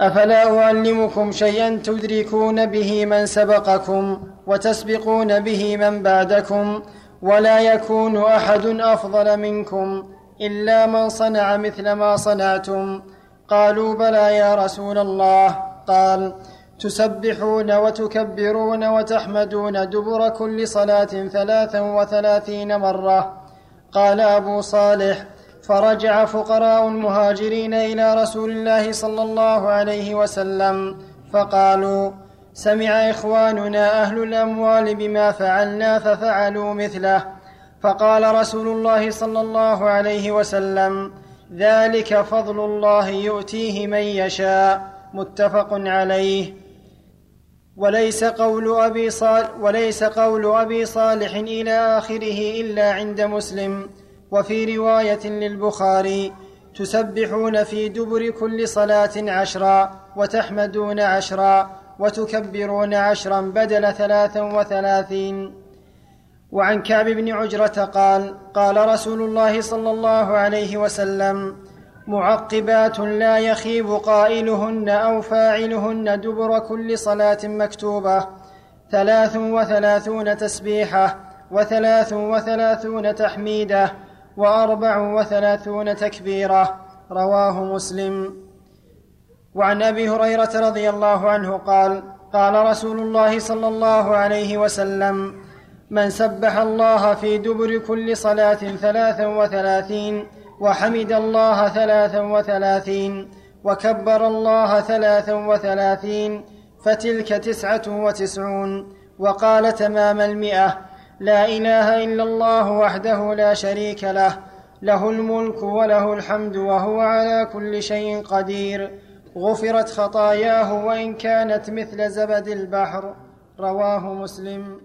أفلا أعلمكم شيئا تدركون به من سبقكم وتسبقون به من بعدكم ولا يكون أحد أفضل منكم إلا من صنع مثل ما صنعتم؟ قالوا بلى يا رسول الله. قال تسبحون وتكبرون وتحمدون دبر كل صلاة ثلاثا وثلاثين مرة. قال أبو صالح فرجع فقراء المهاجرين إلى رسول الله صلى الله عليه وسلم فقالوا سمع إخواننا أهل الأموال بما فعلنا ففعلوا مثله. فقال رسول الله صلى الله عليه وسلم ذلك فضل الله يؤتيه من يشاء. متفق عليه. وليس قول أبي صالح وليس قول أبي صالح إلى آخره إلا عند مسلم. وفي رواية للبخاري تسبحون في دبر كل صلاة عشرا وتحمدون عشرا وتكبرون عشرا بدل ثلاثا وثلاثين. وعن كعب بن عجرة قال قال رسول الله صلى الله عليه وسلم معقبات لا يخيب قائلهن أو فاعلهن دبر كل صلاة مكتوبة ثلاث وثلاثون تسبيحة وثلاث وثلاثون تحميدة وأربع وثلاثون تكبيرة رواه مسلم. وعن أبي هريرة رضي الله عنه قال قال رسول الله صلى الله عليه وسلم من سبح الله في دبر كل صلاة ثلاثا وثلاثين وحمد الله ثلاثا وثلاثين وكبر الله ثلاثا وثلاثين فتلك تسعة وتسعون وقال تمام المئة لا إله إلا الله وحده لا شريك له له الملك وله الحمد وهو على كل شيء قدير. غفرت خطاياه وإن كانت مثل زبد البحر. رواه مسلم.